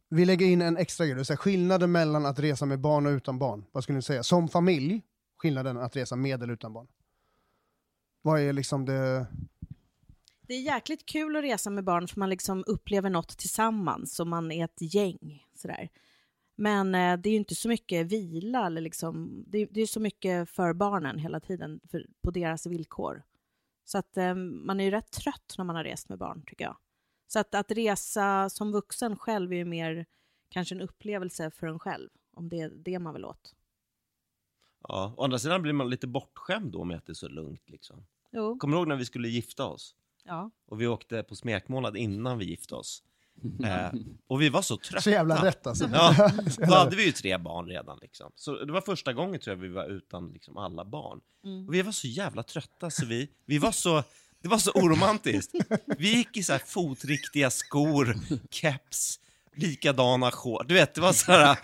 vi lägger in en extra grej, så här, skillnaden mellan att resa med barn och utan barn. Vad skulle ni säga? Som familj, skillnaden att resa med eller utan barn. Vad är liksom det...
Det är jäkligt kul att resa med barn för man liksom upplever något tillsammans och man är ett gäng. Sådär. Men eh, det är ju inte så mycket vila, eller liksom, det, det är så mycket för barnen hela tiden, för, på deras villkor. Så att eh, man är ju rätt trött när man har rest med barn, tycker jag. Så att, att resa som vuxen själv är ju mer kanske en upplevelse för en själv, om det är det man vill åt.
Ja, å andra sidan blir man lite bortskämd då med att det är så lugnt. Liksom.
Jo,
Kommer du ihåg när vi skulle gifta oss?
Ja.
Och vi åkte på smekmånad innan vi gifte oss. [laughs] Eh, och vi var så trötta.
Så jävla rätt alltså.
Ja, [laughs] då hade vi ju tre barn redan. Liksom. Så det var första gången tror jag vi var utan liksom, alla barn.
Mm.
Och vi var så jävla trötta så vi, vi var så, det var så oromantiskt. Vi gick i så här fotriktiga skor, keps, likadana shorts. Du vet, det var så här,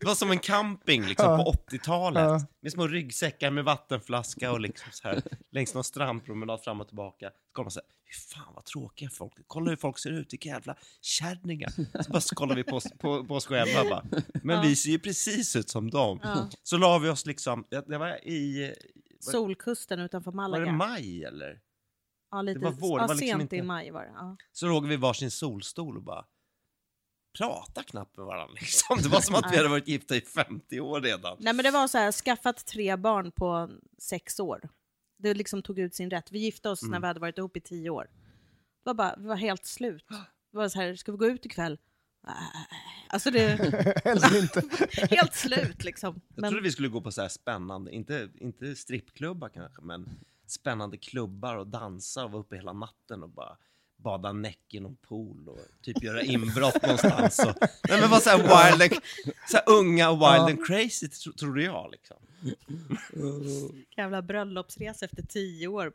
det var som en camping liksom,
Ja.
på 80-talet.
Ja.
Med små ryggsäckar med vattenflaska och liksom så här, längs någon strandpromenad fram och tillbaka. Så kollar man så här, fy fan vad tråkiga folk Kolla hur folk ser ut, vilka jävla kärringar. Så bara så kollar vi på, på, på oss själva bara. Men
Ja.
vi ser ju precis ut som dem.
Ja.
Så la vi oss liksom, det det var i,
Solkusten utanför
var
Malaga.
det maj eller?
Ja, lite,
var vår, det
ja,
var liksom
sent
inte-
i maj var det. Ja.
Så låg vi i varsin solstol och bara prata knappt med varandra liksom. Det var som att vi hade varit gifta i 50 år redan.
Nej men det var så här, skaffat tre barn på sex år. Det liksom tog ut sin rätt. Vi gifte oss
Mm.
när vi hade varit ihop i tio år. Det var bara, vi var helt slut. Det var så här, ska vi gå ut ikväll? Alltså det [laughs]
inte. [laughs]
helt slut liksom.
Jag
Men,
trodde vi skulle gå på så här spännande, inte, inte strippklubbar kanske, men spännande klubbar och dansa och vara uppe hela natten och bara bada näck i någon pool och typ göra inbrott någonstans. Och, [laughs] nej men vara så här wild and, så här unga och wild
Ja.
and crazy tro, trodde jag liksom. [laughs]
jävla bröllopsresa efter tio år.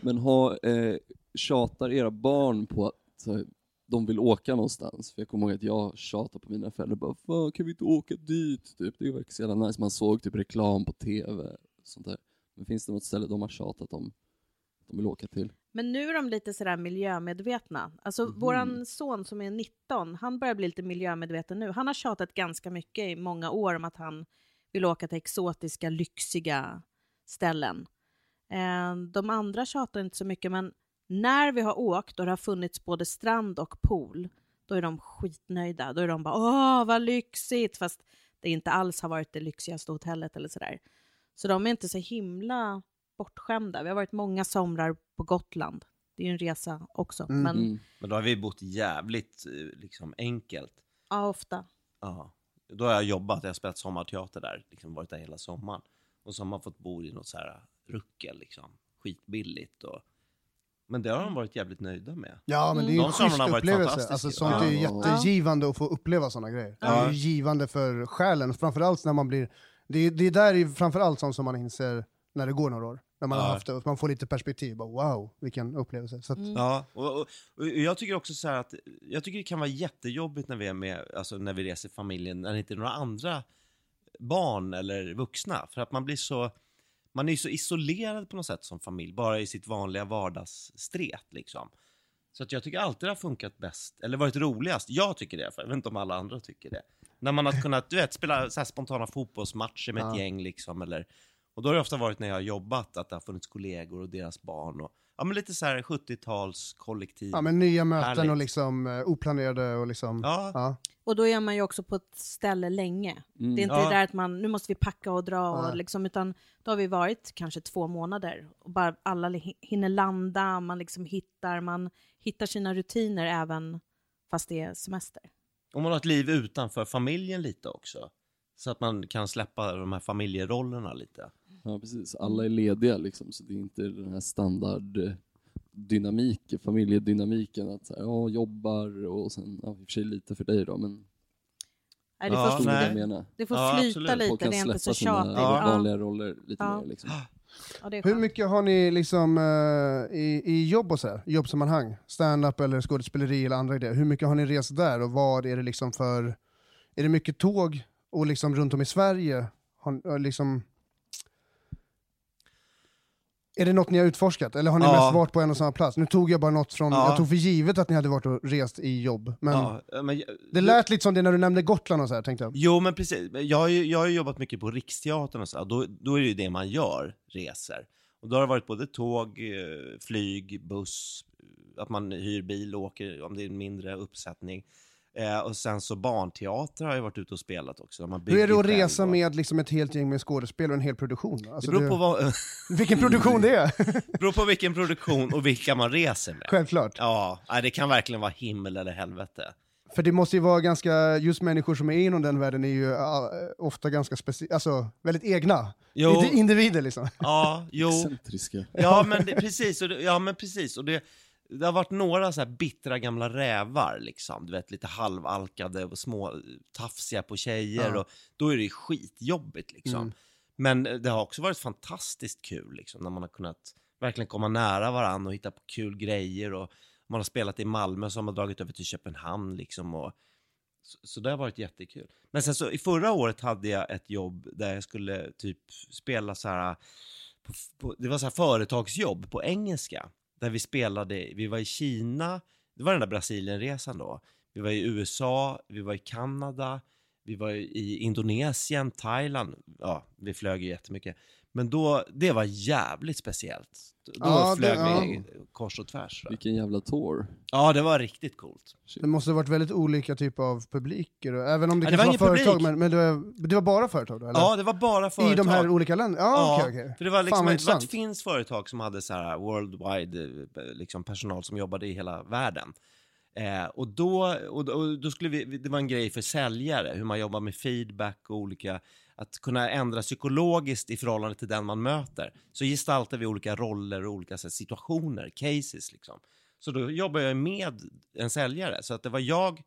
Men ha, eh, tjatar era barn på att så här, de vill åka någonstans? För jag kommer ihåg att jag tjatade på mina föräldrar bara Fan, kan vi inte åka dit? Typ. Det verkar så jävla nice. Man såg typ reklam på TV. och Sånt där. Men finns det något ställe de har tjatat om de vill åka till?
Men nu är de lite sådär miljömedvetna. Alltså
Mhm.
våran son som är 19, han börjar bli lite miljömedveten nu. Han har tjatat ganska mycket i många år om att han vill åka till exotiska, lyxiga ställen. Eh, De andra tjatar inte så mycket, men när vi har åkt och det har funnits både strand och pool, då är de skitnöjda. Då är de bara åh vad lyxigt, fast det inte alls har varit det lyxigaste hotellet eller sådär. Så de är inte så himla bortskämda. Vi har varit många somrar på Gotland. Det är ju en resa också,
Mm.
men
Mm.
Men då har vi bott jävligt eh, liksom, enkelt.
ja, ofta.
Ja. Då har jag jobbat, jag har spelat sommarteater där, liksom varit där hela sommaren. Och så har man fått bo i något så här ruckel, liksom. skitbilligt. Och... Men det har de varit jävligt nöjda med.
Ja, men det är ju
De
en schysst upplevelse.
fantastiska.
Alltså, sånt
Ja.
är ju
Ja.
jättegivande att få uppleva såna grejer. Det
Ja.
är ju givande för själen, framförallt när man blir... Det är, det är där är framförallt sånt som man inser när det går några år. När man
Ja.
har haft det, och man får lite perspektiv. Bara, wow, vilken upplevelse. Så att,
Mm.
Ja, och, och, och jag tycker också så här att jag tycker det kan vara jättejobbigt när vi är med, alltså när vi reser familjen, när det inte är några andra barn eller vuxna. För att man blir så, man är ju så isolerad på något sätt som familj, bara i sitt vanliga vardagsstret liksom. Så att jag tycker alltid det har funkat bäst, eller varit roligast. Jag tycker det, för jag vet inte om alla andra tycker det. När man har kunnat, du vet, spela så här spontana fotbollsmatcher med ett
Ja.
gäng liksom, eller och då har det ofta varit när jag har jobbat, att det har funnits kollegor och deras barn och ja men lite så här 70-tals kollektiv.
ja, men nya möten
Härligt.
och liksom eh, oplanerade och liksom...
Ja.
Ja.
Och då är man ju också på ett ställe länge.
Mm.
Det är inte
Ja.
det där att man, nu måste vi packa och dra, och liksom, utan då har vi varit kanske två månader. Och bara alla hi- hinner landa, man liksom hittar, man hittar sina rutiner även fast det är semester.
Och man har ett liv utanför familjen lite också. Så att man kan släppa de här familjerollerna lite.
Ja, precis. Alla är lediga liksom, så det är inte den här standard dynamik, familjedynamiken att så här, ja, jobbar och sen, ja, i och för sig lite för dig då, men
Nej, det,
Ja,
får,
nej.
jag menar.
det får
Ja,
flyta
absolut.
lite,
Folk
det är inte så tjatigt.
Ja.
Ja.
vanliga roller lite
Ja.
mer liksom.
Hur mycket har ni liksom eh, i, i jobb och så här, jobbsammanhang, stand-up eller skådespeleri eller andra idéer, hur mycket har ni rest där och vad är det liksom för, är det mycket tåg och liksom runt om i Sverige? Har liksom, är det något ni har utforskat eller har ni
Ja.
mest varit på en och samma plats? Nu tog jag bara något från,
Ja.
jag tog för givet att ni hade varit och rest i jobb, men
Ja, men,
det lät lite som det när du nämnde Gotland och så här tänkte jag.
Jo, men precis. Jag har ju, jag har jobbat mycket på Riksteatern och så. här. Då, då är det ju det man gör, reser. Och då har det varit både tåg, eh, flyg, buss, eh, att man hyr bil och åker om det är en mindre uppsättning. Eh, och sen så barnteater har jag varit ute och spelat också. Man
Hur är det att resa
och-
med liksom ett helt gäng med skådespelare och en hel produktion?
Det
Alltså,
beror,
det-
på vad, [laughs]
Vilken produktion det är, [laughs]
beror på vilken produktion och vilka man reser med.
självklart.
Ja, det kan verkligen vara himmel eller helvete.
För det måste ju vara ganska, just människor som är inom den världen är ju uh, ofta ganska speciella, alltså väldigt egna.
Jo,
Indi- individer liksom.
ja, jo.
Excentriska.
Ja, men det, precis. Och det, ja, men precis. Och det, det har varit några så här bittra gamla rävar, liksom. Du vet, lite halvalkade och små tafsiga på tjejer.
Ja.
Och då är det skitjobbigt, liksom.
Mm.
Men det har också varit fantastiskt kul, liksom, när man har kunnat verkligen komma nära varandra och hitta på kul grejer. Och man har spelat i Malmö så har dragit över till Köpenhamn, liksom. Och, så, så det har varit jättekul. Men sen så i förra året hade jag ett jobb där jag skulle typ spela så här, på, på, det var så här företagsjobb på engelska. Där vi spelade, vi var i Kina, det var den där Brasilienresan då. Vi var i USA, vi var i Kanada, vi var i Indonesien, Thailand. Ja, vi flög ju jättemycket. Men då, det var jävligt speciellt. Då
Ja, det-
flög
ja.
vi kors och tvärs. va?
Vilken jävla tour.
Ja, det var riktigt coolt.
Det måste ha varit väldigt olika typer av publiker, även om det
Ja, det var
var, företag, men, men det, var, det var bara företag då? Eller?
Ja, det var bara företag.
I de här olika länderna? Ja,
Ja,
okej, okej.
För det var
Fan,
liksom
vad
ett, det ett finskt företag som hade så här worldwide eh, liksom personal som jobbade i hela världen. Eh, och, då, och, då- och då skulle vi, det var en grej för säljare, hur man jobbar med feedback och olika, att kunna ändra psykologiskt i förhållande till den man möter. Så gestaltar vi olika roller och olika här, situationer, cases liksom. Så då jobbar jag med en säljare, så att det var jag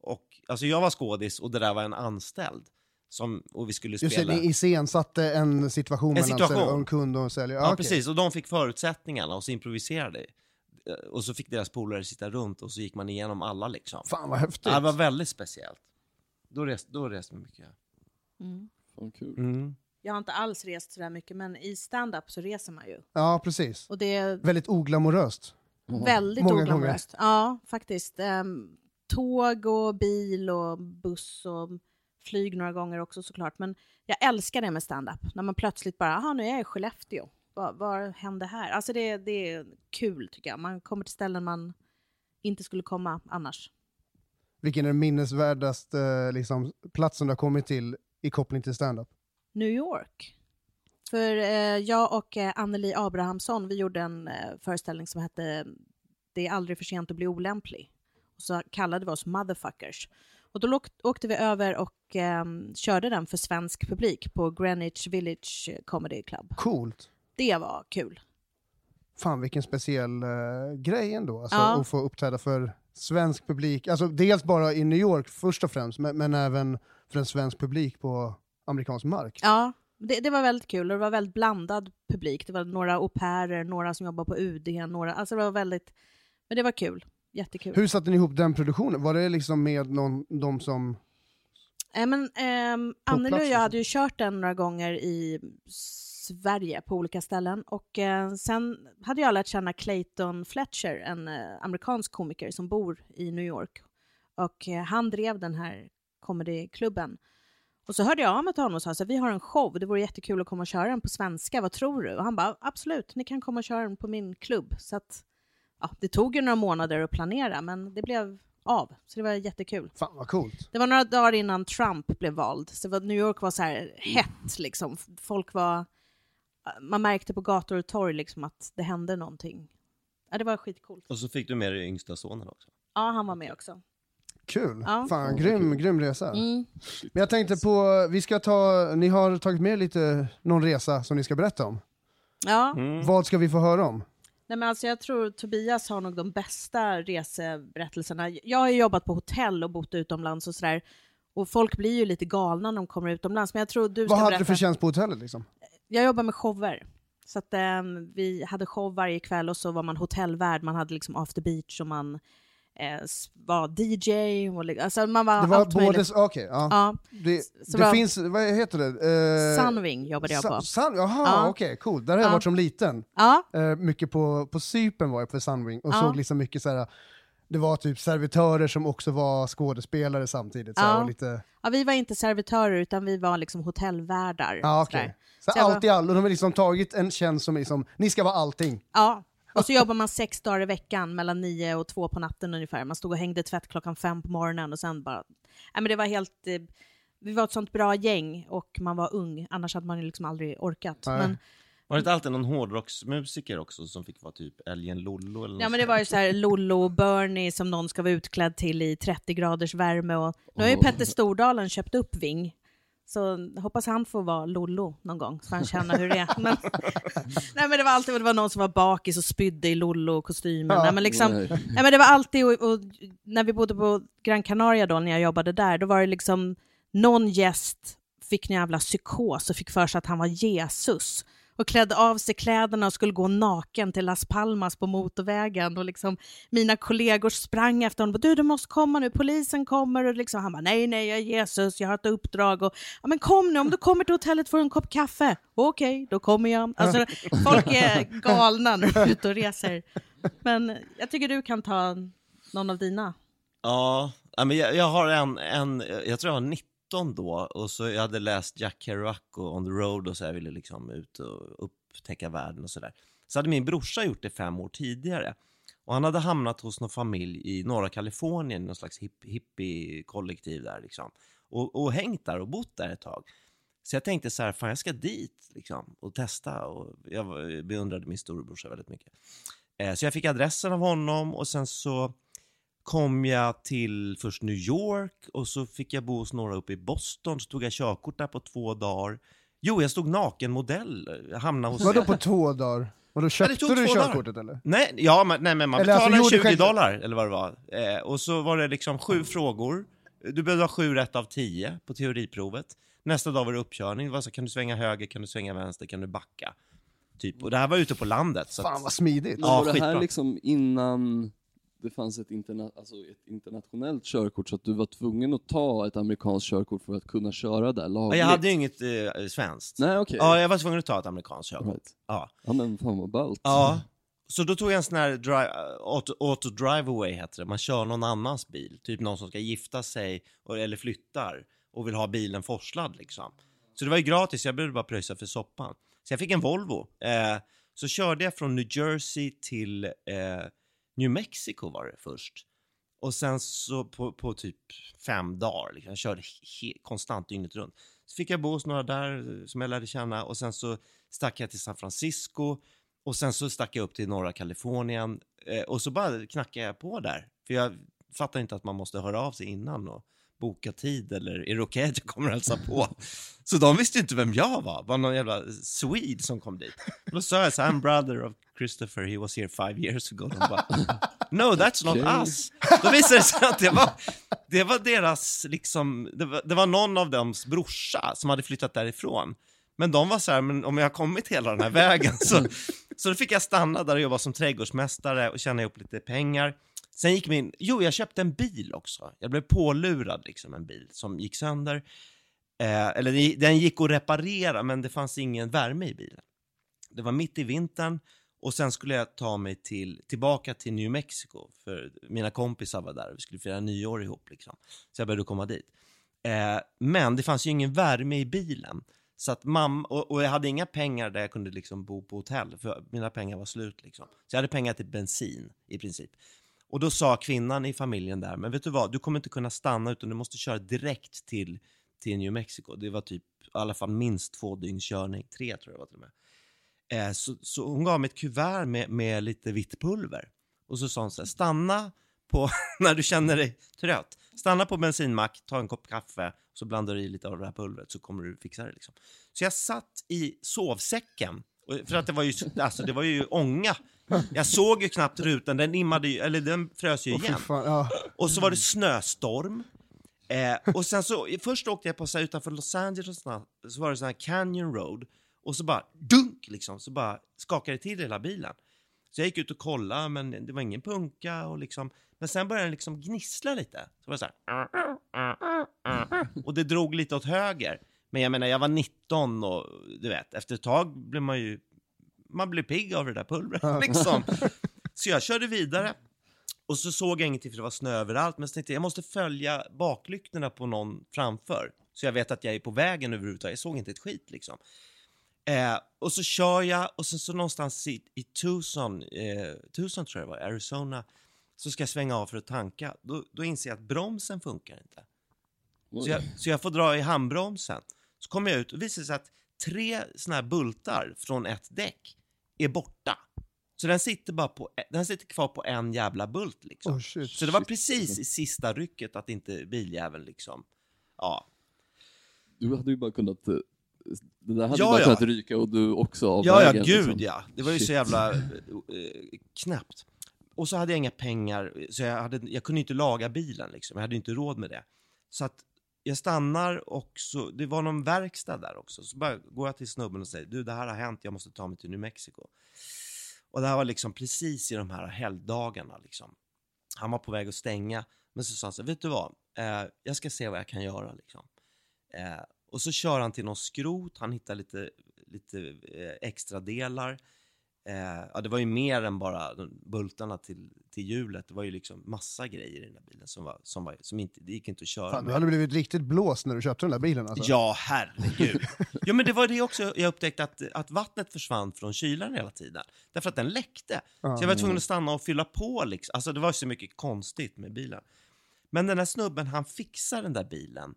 och, alltså jag var skådis och det där var en anställd. Som, och vi skulle
Just det,
spela.
ni iscensatte en situation
En
mellan
situation.
en kund och en säljare.
Ja,
okej.
precis. Och de fick förutsättningarna och så improviserade. Eh, Och så fick deras polare sitta runt och så gick man igenom alla liksom.
Fan vad häftigt.
Ja, det var väldigt speciellt. Då reste, då reste vi mycket.
Mm.
Fan kul.
Mm.
Jag har inte alls rest sådär mycket, men i stand-up så reser man ju.
Ja, precis.
Och det är
Väldigt oglamoröst.
väldigt
Många
oglamoröst. Ja, faktiskt. Ehm, tåg och bil och buss och flyg några gånger också såklart. Men jag älskar det med stand-up. När man plötsligt bara, aha nu är jag i Skellefteå. Vad, vad hände här? Alltså det, det är kul tycker jag. Man kommer till ställen man inte skulle komma annars.
Vilken är den minnesvärdaste liksom, platsen du har kommit till i koppling till stand-up?
New York. För eh, jag och eh, Anneli Abrahamsson, vi gjorde en eh, föreställning som hette Det är aldrig för sent att bli olämplig. Och så kallade vi oss motherfuckers. Och då åk- åkte vi över och eh, körde den för svensk publik på Greenwich Village Comedy Club.
Coolt.
Det var kul.
Fan vilken speciell eh, grej ändå, alltså,
Ja.
att få uppträda för svensk publik. Alltså dels bara i New York först och främst, men, men även för en svensk publik på amerikansk mark.
Ja, det, det var väldigt kul och det var väldigt blandad publik. Det var några au pairer, några som jobbar på UD, några, alltså det var väldigt, men det var kul. Jättekul.
Hur satte ni ihop den produktionen? Var det liksom med någon, de som...
Eh, men, ehm, Anneli och jag hade ju kört den några gånger i Sverige på olika ställen och eh, sen hade jag lärt känna Clayton Fletcher, en eh, amerikansk komiker som bor i New York och eh, han drev den här comedyklubben. Och så hörde jag av mig till honom och sa så här, vi har en show, det vore jättekul att komma och köra den på svenska, vad tror du? Och han bara, absolut, ni kan komma och köra den på min klubb. Så att, ja, det tog ju några månader att planera, men det blev av, så det var jättekul.
Fan vad coolt.
Det var några dagar innan Trump blev vald, så New York var så här hett liksom. Folk var... Man märkte på gator och torg liksom att det hände någonting. Ja, det var skitcoolt.
Och så fick du med dig yngsta sonen också.
Ja, han var med också.
Kul.
Ja.
Fan, grym, grym resa.
Mm.
Men jag tänkte på, vi ska ta, ni har tagit med lite, någon resa som ni ska berätta om.
Ja,
Mm.
Vad ska vi få höra om?
Nej, men alltså jag tror Tobias har nog de bästa reseberättelserna. Jag har jobbat på hotell och bott utomlands och sådär. Och folk blir ju lite galna när de kommer utomlands. Men jag tror du ska
Vad hade
berätta.
du för tjänst på hotellet liksom?
Jag jobbar med shower. Så att ehm, vi hade show varje kväll och så var man hotellvärd. Man hade liksom after beach och man eh, var DJ. Och, alltså man var,
Det var
allt
både, okej, ja.
Ja,
Det, det
var-
finns, vad heter det? Eh,
Sunwing jobbade jag på.
Sun, jaha,
Ja.
okej, cool. Där har jag
Ja.
varit som liten.
Ja,
Eh, mycket på, på Cypern var jag på Sunwing och såg liksom mycket så här. Det var typ servitörer som också var skådespelare samtidigt. Så
Ja.
och lite,
ja, vi var inte servitörer utan vi var liksom hotellvärdar.
ja,
sådär.
Så,
Så jag
allt i allo, de har liksom tagit en tjänst som är liksom, ni ska vara allting.
Ja, och så jobbar man sex dagar i veckan mellan nio och två på natten ungefär. Man stod och hängde tvätt klockan fem på morgonen och sen bara... Nej, men det var helt... Eh, vi var ett sånt bra gäng och man var ung, annars hade man ju liksom aldrig orkat.
Nej.
Men,
Var det inte alltid någon hårdrocksmusiker också som fick vara typ Älgen Lollo eller något
ja, men det var ju så här Lollo och Bernie som någon ska vara utklädd till i 30 graders värme. Och nu har ju. Petter Stordalen köpt upp Ving. Så hoppas han får vara Lollo någon gång, så han känner hur det är. [laughs] Men, nej, men det var alltid det var någon som var bakis och spydde i Lollo-kostymen.
Ja.
Nej, liksom,
Nej.
Nej, men det var alltid, och, och, när vi bodde på Gran Canaria då, när jag jobbade där, då var det liksom någon gäst fick en jävla psykos och fick för sig att han var Jesus och klädde av sig kläderna och skulle gå naken till Las Palmas på motorvägen och liksom mina kollegor sprang efter honom du, du måste komma nu, polisen kommer och liksom han bara nej, nej, jag är Jesus, jag har ett uppdrag och men kom nu, om du kommer till hotellet får du en kopp kaffe. Okej, okay, då kommer jag. Alltså folk är galna när de är ute och reser. Men jag tycker du kan ta någon av dina.
Ja, jag har en, en, jag tror jag har 90 17 då och så jag hade läst Jack Kerouac och On the Road och så jag ville liksom ut och upptäcka världen och sådär. Så hade min brorsa gjort det fem år tidigare. Och han hade hamnat hos någon familj i norra Kalifornien, någon slags hipp, hippie-kollektiv där liksom. Och, och hängt där och bott där ett tag. Så jag tänkte så här, fan jag ska dit liksom och testa. Och jag beundrade min storebrorsa väldigt mycket. Eh, så jag fick adressen av honom och sen så kom jag till först New York och så fick jag bo hos några uppe i Boston. Så tog jag körkort där på två dagar. Jo, jag stod nakenmodell. Jag hamnade hos...
Vadå på två dagar? Och då köpte
tog
du
två dagar.
körkortet eller?
Nej, ja, men, nej, men man
Eller alltså,
betalade
gjorde
20
själv-
dollar eller vad det var. Eh, och så var det liksom sju frågor Du behövde ha sju rätt av tio på teoriprovet. Nästa dag var det uppkörning. Det var så, kan du svänga höger, kan du svänga vänster, kan du backa? Typ. Och det här var ute på landet. Så
Fan vad smidigt.
Ja,
var det här
skitbra.
liksom innan det fanns ett, interna alltså ett internationellt körkort så att du var tvungen att ta ett amerikanskt körkort för att kunna köra där lagligt?
jag hade ju inget eh, svenskt.
Nej okej.
Ja, jag var tvungen att ta ett amerikanskt körkort.
Right.
Ja.
Ja men fan vad ballt.
ja. Så då tog jag en sån här dri- auto, auto drive away heter det. Man kör någon annans bil. Typ någon som ska gifta sig eller flyttar och vill ha bilen forslad liksom. Så det var ju gratis, jag behövde bara pröjsa för soppan. Så jag fick en Volvo. Eh, så körde jag från New Jersey till eh, New Mexico var det först. Och sen så på, på typ fem dagar, liksom. jag körde konstant dygnet runt. Så fick jag bo hos några där eh, som jag lärde känna och sen så stack jag till San Francisco och sen så stack jag upp till norra Kalifornien eh, och så bara knackade jag på där. För jag fattar inte att man måste höra av sig innan och boka tid eller är det okej att jag kommer och hälsa på? Så de visste ju inte vem jag var, var någon jävla Swede som kom dit. Då sa jag så I'm brother of Christopher, he was here five years ago. De bara, no that's not
Okej.
us. Då visade det sig att det var, det var deras, liksom, det var, det var någon av dems brorsa som hade flyttat därifrån. Men de var så här, men om jag har kommit hela den här vägen så, så då fick jag stanna där och jobba som trädgårdsmästare och tjäna ihop lite pengar. Sen gick min, jo jag köpte en bil också. Jag blev pålurad liksom en bil som gick sönder. Eh, eller den- gick att reparera men det fanns ingen värme i bilen. Det var mitt i vintern och sen skulle jag ta mig till, tillbaka till New Mexico för mina kompisar var där och vi skulle fira nyår ihop liksom. Så jag började komma dit. Eh, men det fanns ju ingen värme i bilen. Så att mamma, och, och jag hade inga pengar där jag kunde liksom bo på hotell, för mina pengar var slut liksom. Så jag hade pengar till bensin i princip. Och då sa kvinnan i familjen där, men vet du vad, du kommer inte kunna stanna utan du måste köra direkt till, till New Mexico. Det var typ i alla fall minst två dygns körning, tre tror jag det var till och med. Eh, så, så hon gav mig ett kuvert med, med lite vitt pulver. Och så sa hon så här, stanna på, [laughs] när du känner dig trött, stanna på bensinmack, ta en kopp kaffe, så blandar du i lite av det här pulvret så kommer du fixa det. Liksom. Så jag satt i sovsäcken, för att det var ju, alltså, det var ju ånga. Jag såg ju knappt rutan, den immade ju, eller den frös ju
fy
igen.
fan, ja.
Och så var det snöstorm. Eh, och sen så, först åkte jag på så här, utanför Los Angeles, så var det sån här Canyon Road. Och så bara dunk liksom, så bara skakade det till hela bilen. Så jag gick ut och kollade, men det var ingen punka och liksom. Men sen började den liksom gnissla lite. Så var det så här. Och det drog lite åt höger. Men jag menar, jag var 19 och du vet, efter ett tag blev man ju, man blev pigg av det där pulvret liksom. [laughs] Så jag körde vidare. Och så såg jag ingenting för det var snö överallt, men så tänkte jag, jag måste följa baklyktorna på någon framför. Så jag vet att jag är på vägen överhuvudtaget. Jag såg inte ett skit liksom. Eh, och så kör jag och sen så någonstans i, i Tucson, eh, Tucson tror jag det var, Arizona, så ska jag svänga av för att tanka. Då, då inser jag att bromsen funkar inte. Så jag, så jag får dra i handbromsen. Så kommer jag ut och visar sig att tre såna här bultar från ett däck är borta. Så den sitter, bara på, den sitter kvar på en jävla bult liksom.
Oh, shit.
så det var precis i sista rycket att inte biljäveln liksom, ja.
Du hade ju bara kunnat, eh, det där hade
Ja,
bara
ja.
kunnat ryka och du också av
Ja, ja,
vägen,
gud
liksom.
ja. Det var ju så
Shit.
jävla eh, eh, knäppt. Och så hade jag inga pengar, så jag, hade, jag kunde inte laga bilen liksom. Jag hade inte råd med det. Så att jag stannar och så, det var någon verkstad där också. Så bara går jag till snubben och säger, du det här har hänt, jag måste ta mig till New Mexico. Och det här var liksom precis i de här helgdagarna liksom. Han var på väg att stänga, men så sa han så här, vet du vad, eh, jag ska se vad jag kan göra liksom. Eh, och så kör han till någon skrot, han hittar lite, lite eh, extra delar. Eh, ja, det var ju mer än bara bultarna till, till hjulet, det var ju liksom massa grejer i den där bilen som, var, som, var, som inte, det gick inte att köra
Fan, du
med.
hade blivit riktigt blåst när du köpte den där bilen alltså.
Ja, herregud. [laughs] ja, men det var det också jag upptäckte att, att vattnet försvann från kylan hela tiden. Därför att den läckte. Så jag var tvungen att stanna och fylla på liksom. Alltså det var så mycket konstigt med bilen. Men den här snubben, han fixar den där bilen.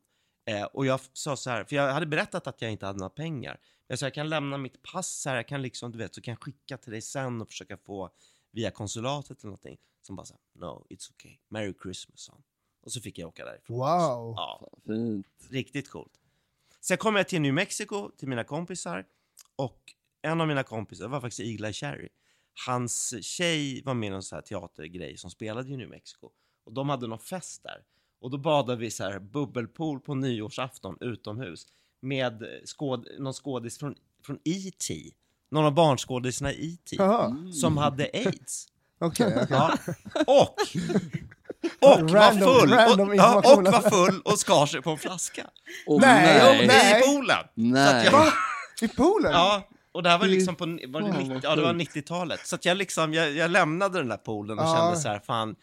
Eh, och jag sa så här, för jag hade berättat att jag inte hade några pengar. Jag sa, jag kan lämna mitt pass här, jag kan liksom, du vet, så kan jag skicka till dig sen och försöka få via konsulatet eller någonting. Som bara så här, no, it's okay. Merry Christmas, han. Och så fick jag åka därifrån.
Wow.
Ja,
Fint.
Riktigt coolt. Sen kom jag till New Mexico, till mina kompisar. Och en av mina kompisar var faktiskt Eagle-Eye Cherry. Hans tjej var med i någon sån här teatergrej som spelade i New Mexico. Och de hade någon fest där. Och då badade vi så här bubbelpool på nyårsafton utomhus med skåd, någon skådis från, från E.T. Någon av barnskådisarna i E.T.
Jaha,
som hade aids.
okej. [laughs] okej.
Ja. Och, [laughs] och var
Random-
full
random
och, ja, och var full och skar sig på en flaska.
Åh,
Nej,
nej.
nej.
I poolen.
Nej.
jag-?
I poolen?
Ja, och det här var liksom på, var det,
fan,
90,
vad
ja, det var
sjukt.
90-talet. Så att jag liksom, jag, jag lämnade den där poolen och
Ja.
kände så här, fan,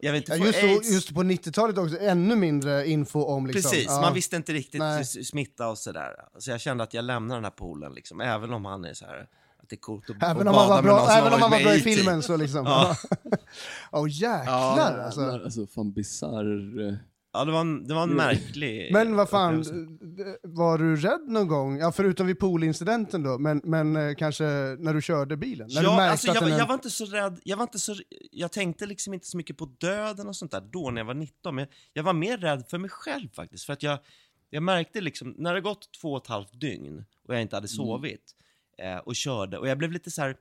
jag vill inte
Ja,
få
just,
aids.
just på 90-talet också, ännu mindre info om liksom.
Precis,
ja.
man visste inte riktigt
Nej.
smitta och sådär. Så jag kände att jag lämnar den här poolen liksom, även om han är så här, att det är coolt att,
Även om han var bra, även om han var bra i filmen så liksom.
Ja. [laughs]
Åh jäklar
Ja,
alltså.
alltså. alltså fan bisarr.
Ja, det var en, det var en märklig [laughs]
Men vad fan, var du rädd någon gång? Ja, förutom vid poolincidenten då, men, men eh, kanske när du körde bilen? När du
Ja,
märkte
alltså, jag, var-
den
jag var inte så rädd, jag var inte så, jag tänkte liksom inte så mycket på döden och sånt där då när jag var 19, men jag var mer rädd för mig själv faktiskt, för att jag, jag märkte liksom, när det gått två och ett halvt dygn och jag inte hade sovit eh, och körde, och jag blev lite så här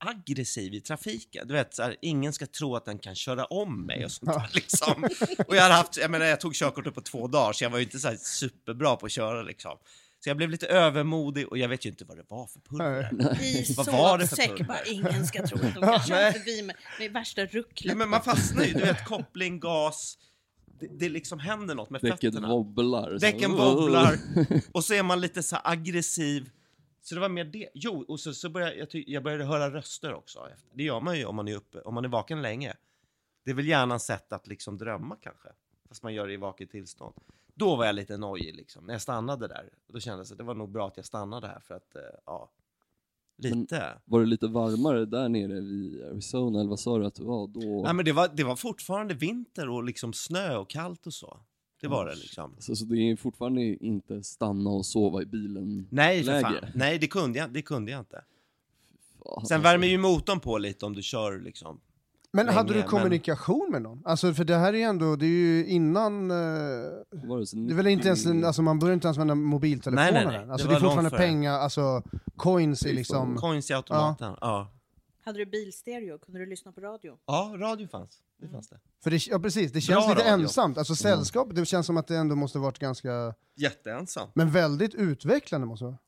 aggressiv i trafiken. Du vet, så här, ingen ska tro att den kan köra om mig och sånt där liksom. [laughs] Och jag hade haft, jag menar jag tog körkortet på två dagar så jag var ju inte så här superbra på att köra liksom. Så jag blev lite övermodig och jag vet ju inte vad det var för pulver.
I
Vad var det för pulver?
bara ingen ska tro att de [laughs] kan köra förbi med, med värsta
Ja,
rucklet.
men man fastnar ju, du vet koppling, gas, det, det liksom händer något med
Däcket
fötterna.
wobblar. så-
Däcken wobblar [laughs] och så är man lite så här aggressiv. Så det var mer det. Jo, och så, så började jag, jag började höra röster också. Efter. Det gör man ju om man är uppe, om man är vaken länge. Det är väl gärna ett sätt att liksom drömma kanske, fast man gör det i vaket tillstånd. Då var jag lite nojig liksom, när jag stannade där. Då kändes det att det var nog bra att jag stannade här för att, eh, ja, lite.
Var det lite varmare där nere vid Arizona, eller vad sa du att det var då?
Nej men det var, det var fortfarande vinter och liksom snö och kallt och så. Det var det liksom.
Så, så det är fortfarande inte stanna och sova i bilen
Nej för
läge?
fan. Nej det kunde jag, det kunde jag inte.
Fan,
Sen
alltså.
värmer ju motorn på lite om du kör liksom.
Men hade
länge,
du kommunikation med någon? Alltså för det här är ju ändå, det är ju innan... eh,
Var det,
är väl inte ens, en, alltså man börjar inte ens använda mobiltelefoner
Nej, nej, nej.
Alltså
Det
det, är fortfarande pengar, alltså coins
Fy
liksom...
Coins i automaten. Ja.
Hade du bilstereo? Kunde du lyssna på radio?
ja, radio fanns. Det fanns det.
För det, ja precis, det känns
Bra
lite
radio.
ensamt. Alltså sällskapet, det känns som att det ändå måste varit ganska...
Jätteensam.
Men väldigt utvecklande måste det vara.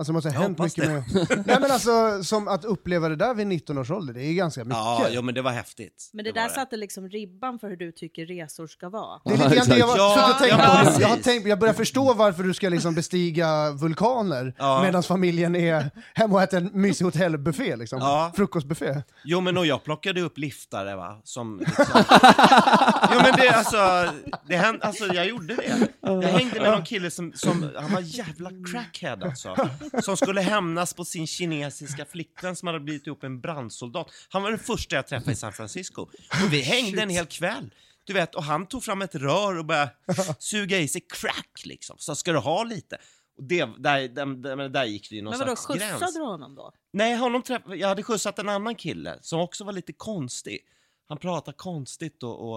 Alltså det måste ha hänt mycket med... Nej men alltså, som att uppleva det där vid 19 års ålder, det är ganska mycket.
Ja, jo, men det var häftigt.
Men det,
var
där satte liksom ribban för hur du tycker resor ska vara.
Det är lite grann det jag, var,
Ja,
så jag, tänkte
ja,
på.
precis.
jag, har tänkt, jag börjar förstå varför du ska liksom bestiga vulkaner
Ja.
medan familjen är hemma och äter en mysig hotellbuffé, liksom.
Ja.
frukostbuffé.
Jo, men och jag plockade upp liftare va, som liksom... [laughs] Jo men det alltså, det hände, alltså jag gjorde det. Jag hängde med någon kille som, som han var jävla crackhead alltså. Som skulle hämnas på sin kinesiska flickvän som hade blivit ihop en brandsoldat. Han var den första jag träffade i San Francisco. Och vi [laughs] hängde en hel kväll. Du vet, och han tog fram ett rör och började [laughs] suga i sig crack liksom. Så ska du ha lite? Och det, där, där, där, där gick det ju någon
Men vadå,
slags gräns.
skjutsade du honom då?
Nej, honom träff... jag hade skjutsat en annan kille som också var lite konstig. Han pratade konstigt och, och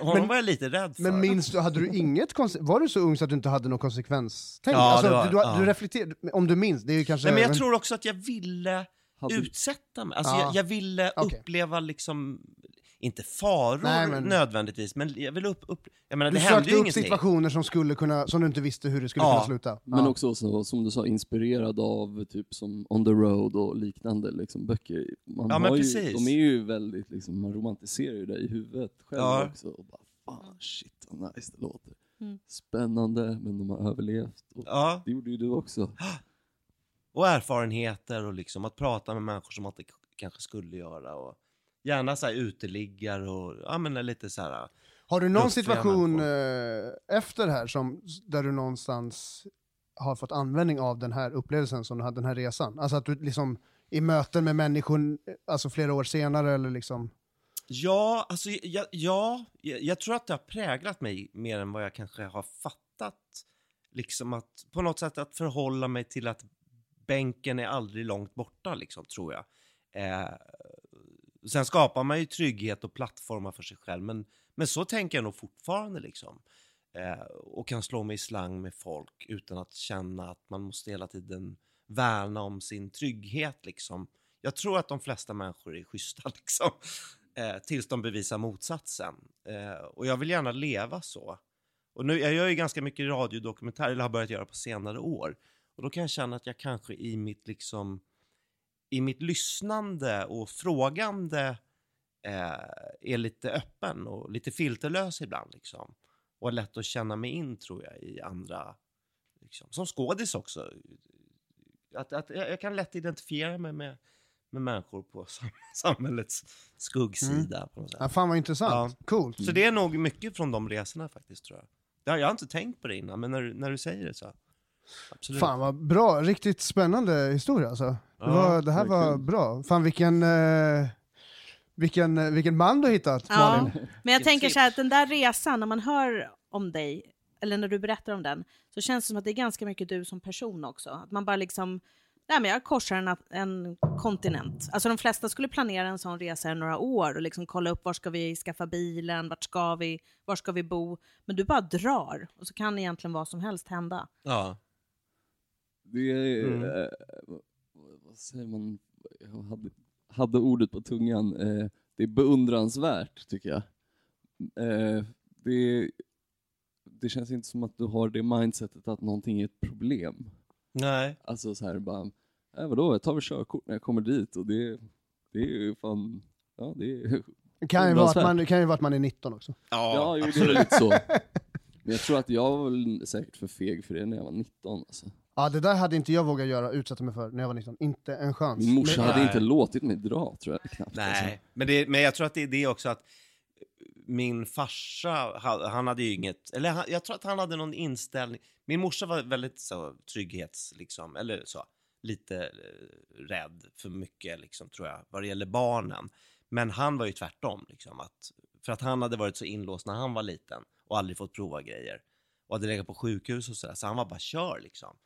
honom
Men-
var jag lite rädd för.
Men minns du, hade du inget var du så ung så att du inte hade någon konsekvenstänk?
Ja,
alltså,
var-
du, du,
ja.
du reflekterade, om du minns, det är ju kanske...
Nej, men jag tror också att jag ville
Hade-
utsätta mig. Alltså,
Ja.
jag, jag ville
Okej.
uppleva liksom, inte faror
Nej, men-
nödvändigtvis, men jag ville upp, upp... Jag menar,
du
det
sökte
ju
upp
ingenting.
situationer som, skulle kunna, som du inte visste hur det skulle
Ja.
kunna sluta.
Men
Ja.
också så, som du sa, inspirerad av typ som On the Road och liknande liksom, böcker. Man
Ja, men
ju,
precis.
de är ju väldigt, liksom, man romantiserar ju det i huvudet själv
Ja.
också. Och bara, fan shit vad nice det låter.
Mm.
Spännande, men de har överlevt. Och
Ja,
Det gjorde ju du också. [gasps]
och erfarenheter och liksom att prata med människor som man inte kanske skulle göra. Och gärna så här uteliggare och ja, men lite så här...
Har du någon situation eh, efter det här som, där du någonstans har fått användning av den här upplevelsen som du hade, den här resan? Alltså att du liksom i möten med människor, eh, alltså flera år senare eller liksom...
Ja, alltså jag, ja, jag, jag tror att det har präglat mig mer än vad jag kanske har fattat. Liksom att på något sätt att förhålla mig till att bänken är aldrig långt borta, liksom, tror jag. Eh, sen skapar man ju trygghet och plattformar för sig själv, men, men så tänker jag nog fortfarande liksom. Eh, och kan slå mig i slang med folk utan att känna att man måste hela tiden värna om sin trygghet liksom. Jag tror att de flesta människor är schyssta [laughs] liksom. Eh, tills de bevisar motsatsen. Eh, och jag vill gärna leva så. Och nu, jag gör ju ganska mycket radiodokumentärer, eller har börjat göra på senare år. Och då kan jag känna att jag kanske i mitt liksom i mitt lyssnande och frågande eh, är lite öppen och lite filterlös ibland. Liksom. Och är lätt att känna mig in, tror jag, i andra... Liksom. Som skådis också. Att, att jag, kan lätt identifiera mig med, med människor på sam [laughs] samhällets skuggsida. På något sätt.
Ja, fan vad intressant. Coolt.
Så det är nog mycket från de resorna faktiskt, tror jag. Jag, jag har inte tänkt på det innan, men när, när du säger det så... Absolut.
Fan vad bra, riktigt spännande historia alltså. Det,
Ja,
var, det här var bra. Fan vilken, eh, vilken, eh, vilken man du har hittat
Ja,
Malin.
men jag tänker så här att den där resan, när man hör om dig, eller när du berättar om den, så känns det som att det är ganska mycket du som person också. Att man bara liksom, nej men jag korsar en, en kontinent. Alltså de flesta skulle planera en sån resa i några år och liksom kolla upp var ska vi skaffa bilen, vart ska vi, var ska vi bo. Men du bara drar och så kan egentligen vad som helst hända.
Ja.
Det är,
Mm.
Vad- säger man, jag hade, hade ordet på tungan, eh, det är beundransvärt tycker jag. Eh, det, det känns inte som att du har det mindsetet att någonting är ett problem.
Nej.
Alltså så här bara, äh, vadå, jag tar väl körkort när jag kommer dit och det, det är ju fan, ja det är,
Det kan ju, vara att man, kan ju vara att man är 19 också.
Ja,
ja jo, det är
absolut.
lite så. [laughs] Men jag tror att jag var väl säkert för feg för det när jag var 19 alltså.
Ja, det där hade inte jag vågat göra, utsätta mig för när jag var 19. Inte en chans.
Min morsa
Men-
hade
Nej.
inte låtit mig dra tror jag knappt. Alltså.
Nej, men, det, men jag tror att det är det också att min farsa, ha- han hade ju inget, eller han, jag tror att han hade någon inställning. Min morsa var väldigt så trygghets, liksom, eller så, lite eh, rädd för mycket, liksom, tror jag, vad det gäller barnen. Men han var ju tvärtom, liksom, att, för att han hade varit så inlåst när han var liten och aldrig fått prova grejer. Och hade legat på sjukhus och sådär, så han var bara kör liksom.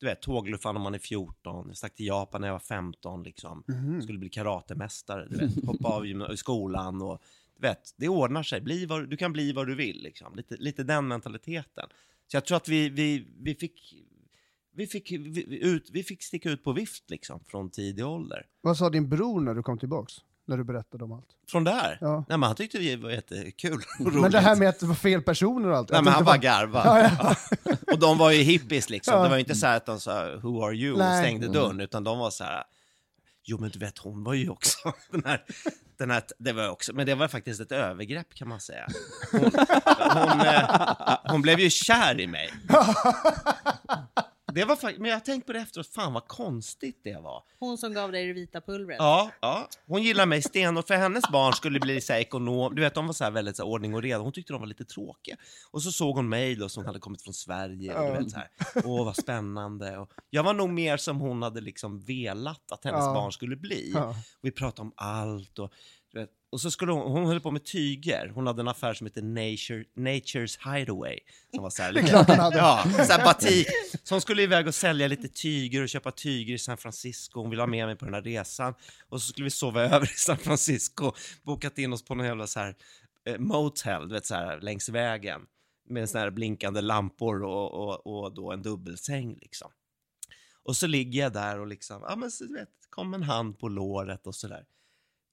Du vet, tågluffan om man är 14, jag stack till Japan när jag var 15 liksom.
Mhm.
Skulle bli karatemästare, du vet, hoppa av skolan och du vet, det ordnar sig. Bli vad, du kan bli vad du vill liksom. Lite, lite den mentaliteten. Så jag tror att vi, vi, vi fick vi fick, vi ut, vi fick sticka ut på vift liksom från tidig ålder.
Vad sa din bror när du kom tillbaks? När du berättade om allt?
Från där?
Ja.
Nej men han tyckte det var jättekul och roligt.
Men det här med att det var fel personer och allt.
Nej men han bara
var-
garvade. Ja. Och de var ju hippies liksom.
Ja.
Det var ju inte så här att de sa “Who are you?” och
Nej.
stängde dörren, utan de var så här Jo men du vet hon var ju också [laughs] den här, den här, det var också, men det var faktiskt ett övergrepp kan man säga. Hon, hon, eh, hon blev ju kär i mig. [laughs] Det var fakt- men jag har tänkt på det efteråt, fan vad konstigt det var.
Hon som gav dig det vita pulvret.
Ja, ja. Hon gillar mig stenhårt, för hennes barn skulle bli så här ekonom... Du vet, de var så här väldigt så här ordning och reda. Hon tyckte de var lite tråkiga. Och så såg hon mig då som hade kommit från Sverige. Och du vet, så här, Åh, vad spännande. Och jag var nog mer som hon hade liksom velat att hennes
Ja.
barn skulle bli.
Ja.
Vi pratade om allt. Och, och så skulle hon, hon höll på med tyger. Hon hade en affär som hette Nature, Nature's Hideaway. Som var så här, [laughs] lite,
klart hon hade.
Ja, så här batik. Så hon skulle iväg och sälja lite tyger och köpa tyger i San Francisco. Hon ville ha med mig på den här resan. Och så skulle vi sova [laughs] över i San Francisco. Bokat in oss på någon jävla så här eh, motel, du vet så här längs vägen. Med såna här blinkande lampor och, och, och då en dubbelsäng liksom. Och så ligger jag där och liksom, ja men så, du vet, kom en hand på låret och sådär.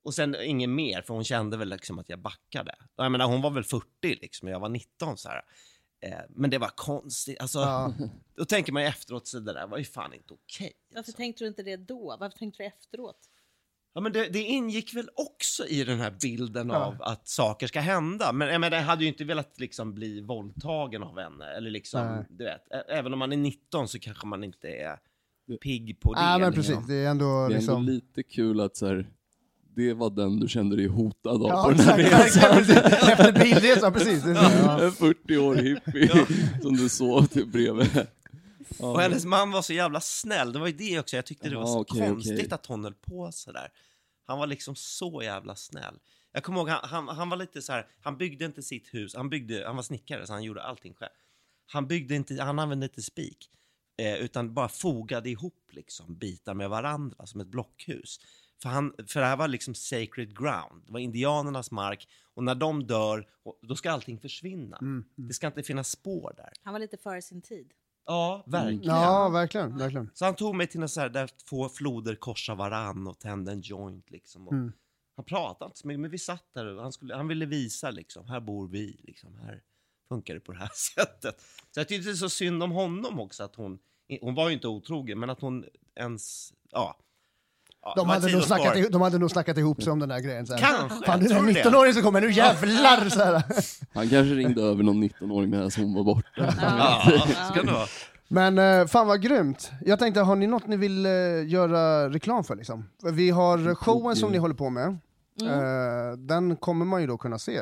Och sen ingen mer, för hon kände väl liksom att jag backade. Och Jag menar, hon var väl 40 liksom, och jag var 19 så här. Eh, men det var konstigt, alltså,
Ja.
då tänker man ju efteråt så det där var ju fan inte okej.
Varför
alltså.
tänkte du inte det då? Varför tänkte du efteråt?
Ja, men det, det ingick väl också i den här bilden
Ja.
av att saker ska hända. Men jag, menar, jag hade ju inte velat liksom bli våldtagen av henne. Eller liksom,
Nej.
du vet, även om man är 19 så kanske man inte är pigg på det.
Ja, men
liksom.
precis. Det är ändå
Det är ändå
liksom...
lite kul att så här, det var den du kände dig hotad av
Ja,
på den här
exakt.
resan. [laughs]
Efter bilresan, precis. Ja.
En 40 år hippie som du sov till bredvid. Ja.
Och hennes man var så jävla snäll. Det var ju det också. Jag tyckte det var så
okej,
konstigt
okej.
att hon höll på sådär. Han var liksom så jävla snäll. Jag kommer ihåg, han, han, han var lite så här, han byggde inte sitt hus, han, byggde, han var snickare så han gjorde allting själv. Han byggde inte, han använde inte spik, eh, utan bara fogade ihop liksom bitar med varandra som ett blockhus. För, han, för det här var liksom sacred ground, det var indianernas mark och när de dör, då ska allting försvinna.
Mm,
Det ska inte finnas spår där.
Han var lite före sin tid.
Ja, verkligen.
ja, verkligen. verkligen.
Så han tog mig till något så här där två floder korsar varann och tände en joint liksom. Och
Mm.
han pratade inte så mycket, men vi satt där och han, skulle, han ville visa liksom, här bor vi, liksom, här funkar det på det här [laughs] sättet. Så jag tyckte det så synd om honom också att hon, hon var ju inte otrogen, men att hon ens, ja.
De hade, nog snackat, ihop- de hade nog snackat ihop sig om den här grejen sen.
Kanske,
Fan, det är den
du
19-åringen som kommer, nu jävlar! Så här. [laughs]
Han kanske ringde över någon 19-åring medan hon var borta.
Ja, så kan det vara.
Men eh, fan vad grymt. Jag tänkte, har ni något ni vill eh, göra reklam för liksom? Vi har showen som ni håller på med. Eh, den kommer man ju då kunna se.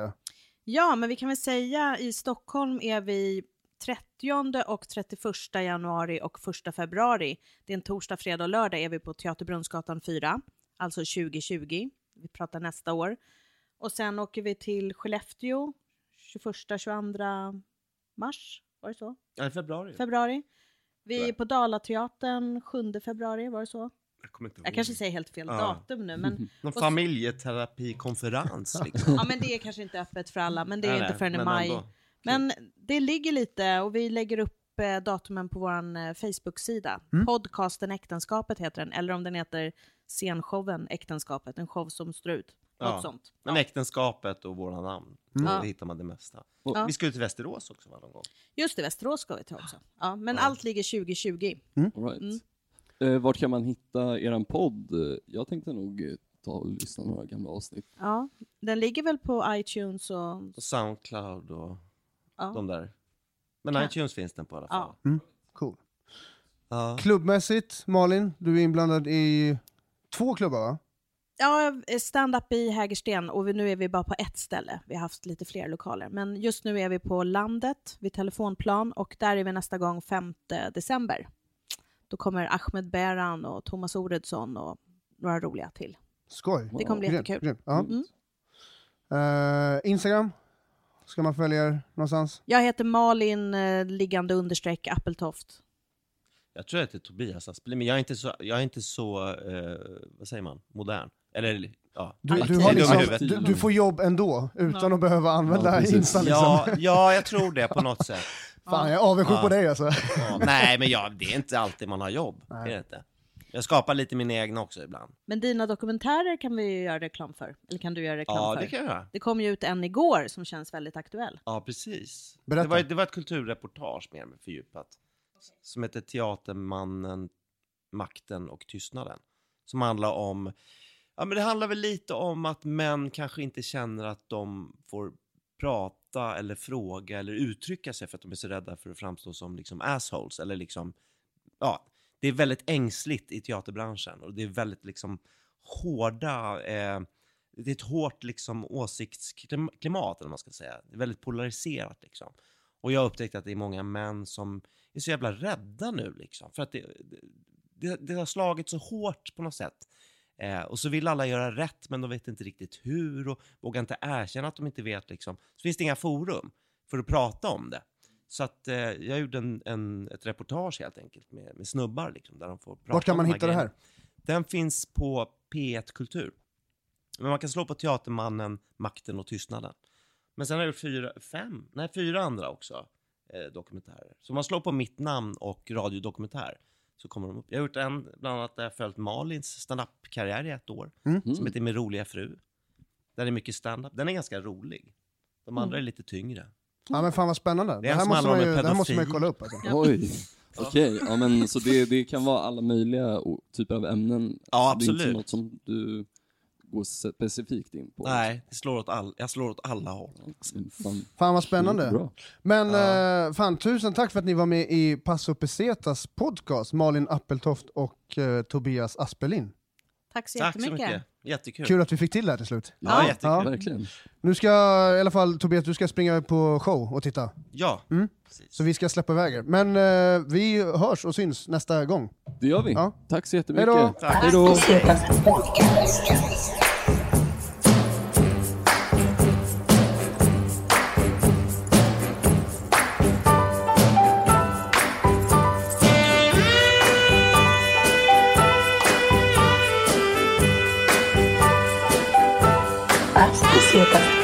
Ja, men vi kan väl säga i Stockholm är vi 30 och 31 januari och 1 februari. Det är en torsdag, fredag och lördag är vi på Teaterbrunnsgatan 4, alltså 2020. Vi pratar nästa år. Och sen åker vi till Skellefteå 21-22 mars, var det så?
Ja, i februari.
Februari. Vi är på Dalateatern 7 februari, var det så?
Jag kommer inte ihåg.
Jag kanske säger helt fel
Ja.
datum nu, men, [laughs]
Någon
och-
familjeterapikonferens liksom.
ja, men det är kanske inte öppet för alla, men det är
Nej,
inte
nej,
förrän i maj.
ändå.
Men det ligger lite och vi lägger upp eh, datumen på vår eh, Facebook-sida.
Mm.
Podcasten Äktenskapet heter den, eller om den heter scenshowen Äktenskapet, en show som står ut. Något
Ja.
sånt.
Men äktenskapet och våra namn,
Mm.
då
Ja.
hittar man det mesta.
Ja.
Vi ska ut till Västerås också va, någon gång.
Just det, Västerås ska vi till också. Ja, men
Ja.
allt ligger 2020.
All right.
Mm.
Eh, vart kan man hitta eran podd? Jag tänkte nog eh, ta och lyssna några gamla avsnitt.
Ja, den ligger väl på iTunes och...
Och Soundcloud och
Ja.
de där. Men
Kan-
iTunes finns den på i alla fall.
Ja.
Cool.
Ja.
Klubbmässigt, Malin, du är inblandad i två klubbar va?
Ja, stand-up i Hägersten och vi, nu är vi bara på ett ställe. Vi har haft lite fler lokaler. Men just nu är vi på landet vid telefonplan och där är vi nästa gång 5 december. Då kommer Ahmed Beran och Thomas Oredsson och några roliga till.
Skoj.
Det kommer bli jättekul.
grymt. Ja.
Mm.
Eh, Instagram, ska man följa er någonstans?
Jag heter Malin eh, liggande understreck Appeltoft.
Jag tror att det är Tobias Aspelin, men jag är inte så, jag är inte så eh, vad säger man, modern. Eller, ja.
Du,
Alla
du, har
Dum i
liksom,
huvudet.
du, du får jobb ändå, utan
Ja.
att behöva använda
Ja.
Insta liksom.
Ja, ja, jag tror det på något sätt.
Fan, jag är avundsjuk
Ja.
på dig alltså.
Ja. Nej, men ja, det är inte alltid man har jobb. Det är det inte. Jag skapar lite mina egna också ibland.
Men dina dokumentärer kan vi ju göra reklam för. Eller kan du göra reklam
Ja,
för?
det kan jag göra.
Det kom ju ut en igår som känns väldigt aktuell.
Ja, precis.
Berätta.
Det var, det var ett kulturreportage mer fördjupat. Som heter Teatermannen, makten och tystnaden. Som handlar om, ja men det handlar väl lite om att män kanske inte känner att de får prata eller fråga eller uttrycka sig för att de är så rädda för att framstå som liksom assholes eller liksom, ja, det är väldigt ängsligt i teaterbranschen och det är väldigt liksom hårda, eh, det är ett hårt liksom åsiktsklimat eller vad man ska säga. Det är väldigt polariserat liksom. Och jag har upptäckt att det är många män som är så jävla rädda nu liksom. För att det, det, det har slagit så hårt på något sätt. Eh, och så vill alla göra rätt men de vet inte riktigt hur och vågar inte erkänna att de inte vet liksom. Så finns det inga forum för att prata om det. Så att eh, jag gjorde en, en, ett reportage helt enkelt med, med snubbar liksom, där de får prata
Vart kan man
de
hitta det här?
grejerna. Den finns på P1 Kultur. Men man kan slå på Teatermannen, Makten och Tystnaden. Men sen har jag gjort fyra, fem, nej fyra andra också eh, dokumentärer. Så om man slår på mitt namn och radiodokumentär så kommer de upp. Jag har gjort en, bland annat där jag följt Malins standup-karriär i ett år,
Mm.
som heter Min roliga fru. Där är mycket standup. Den är ganska rolig. De andra är lite tyngre.
Ja men fan vad spännande. Det,
en
här måste, man ju, det här måste man ju kolla upp alltså.
Oj, [laughs] okej. Ja, men så det, det kan vara alla möjliga typer av ämnen?
Ja,
Det är inte
absolut.
något som du går specifikt in på?
Nej, det slår åt all, jag slår åt alla håll.
Fan,
Fan vad spännande. Men
Ja.
eh, fan tusen tack för att ni var med i Passo Pesetas podcast, Malin Appeltoft och eh, Tobias Aspelin.
Tack så
Tack så
jättemycket.
mycket. Jättekul.
Kul att vi fick till det här till slut.
Ja,
Ja.
jättekul.
Ja.
Verkligen.
Nu ska i alla fall Tobias, du ska springa på show och titta.
Ja,
Mm. Så vi ska släppa iväg er. Men eh, vi hörs och syns nästa gång.
Det gör vi.
Ja.
Tack så jättemycket.
Hej då.
Tack.
Hej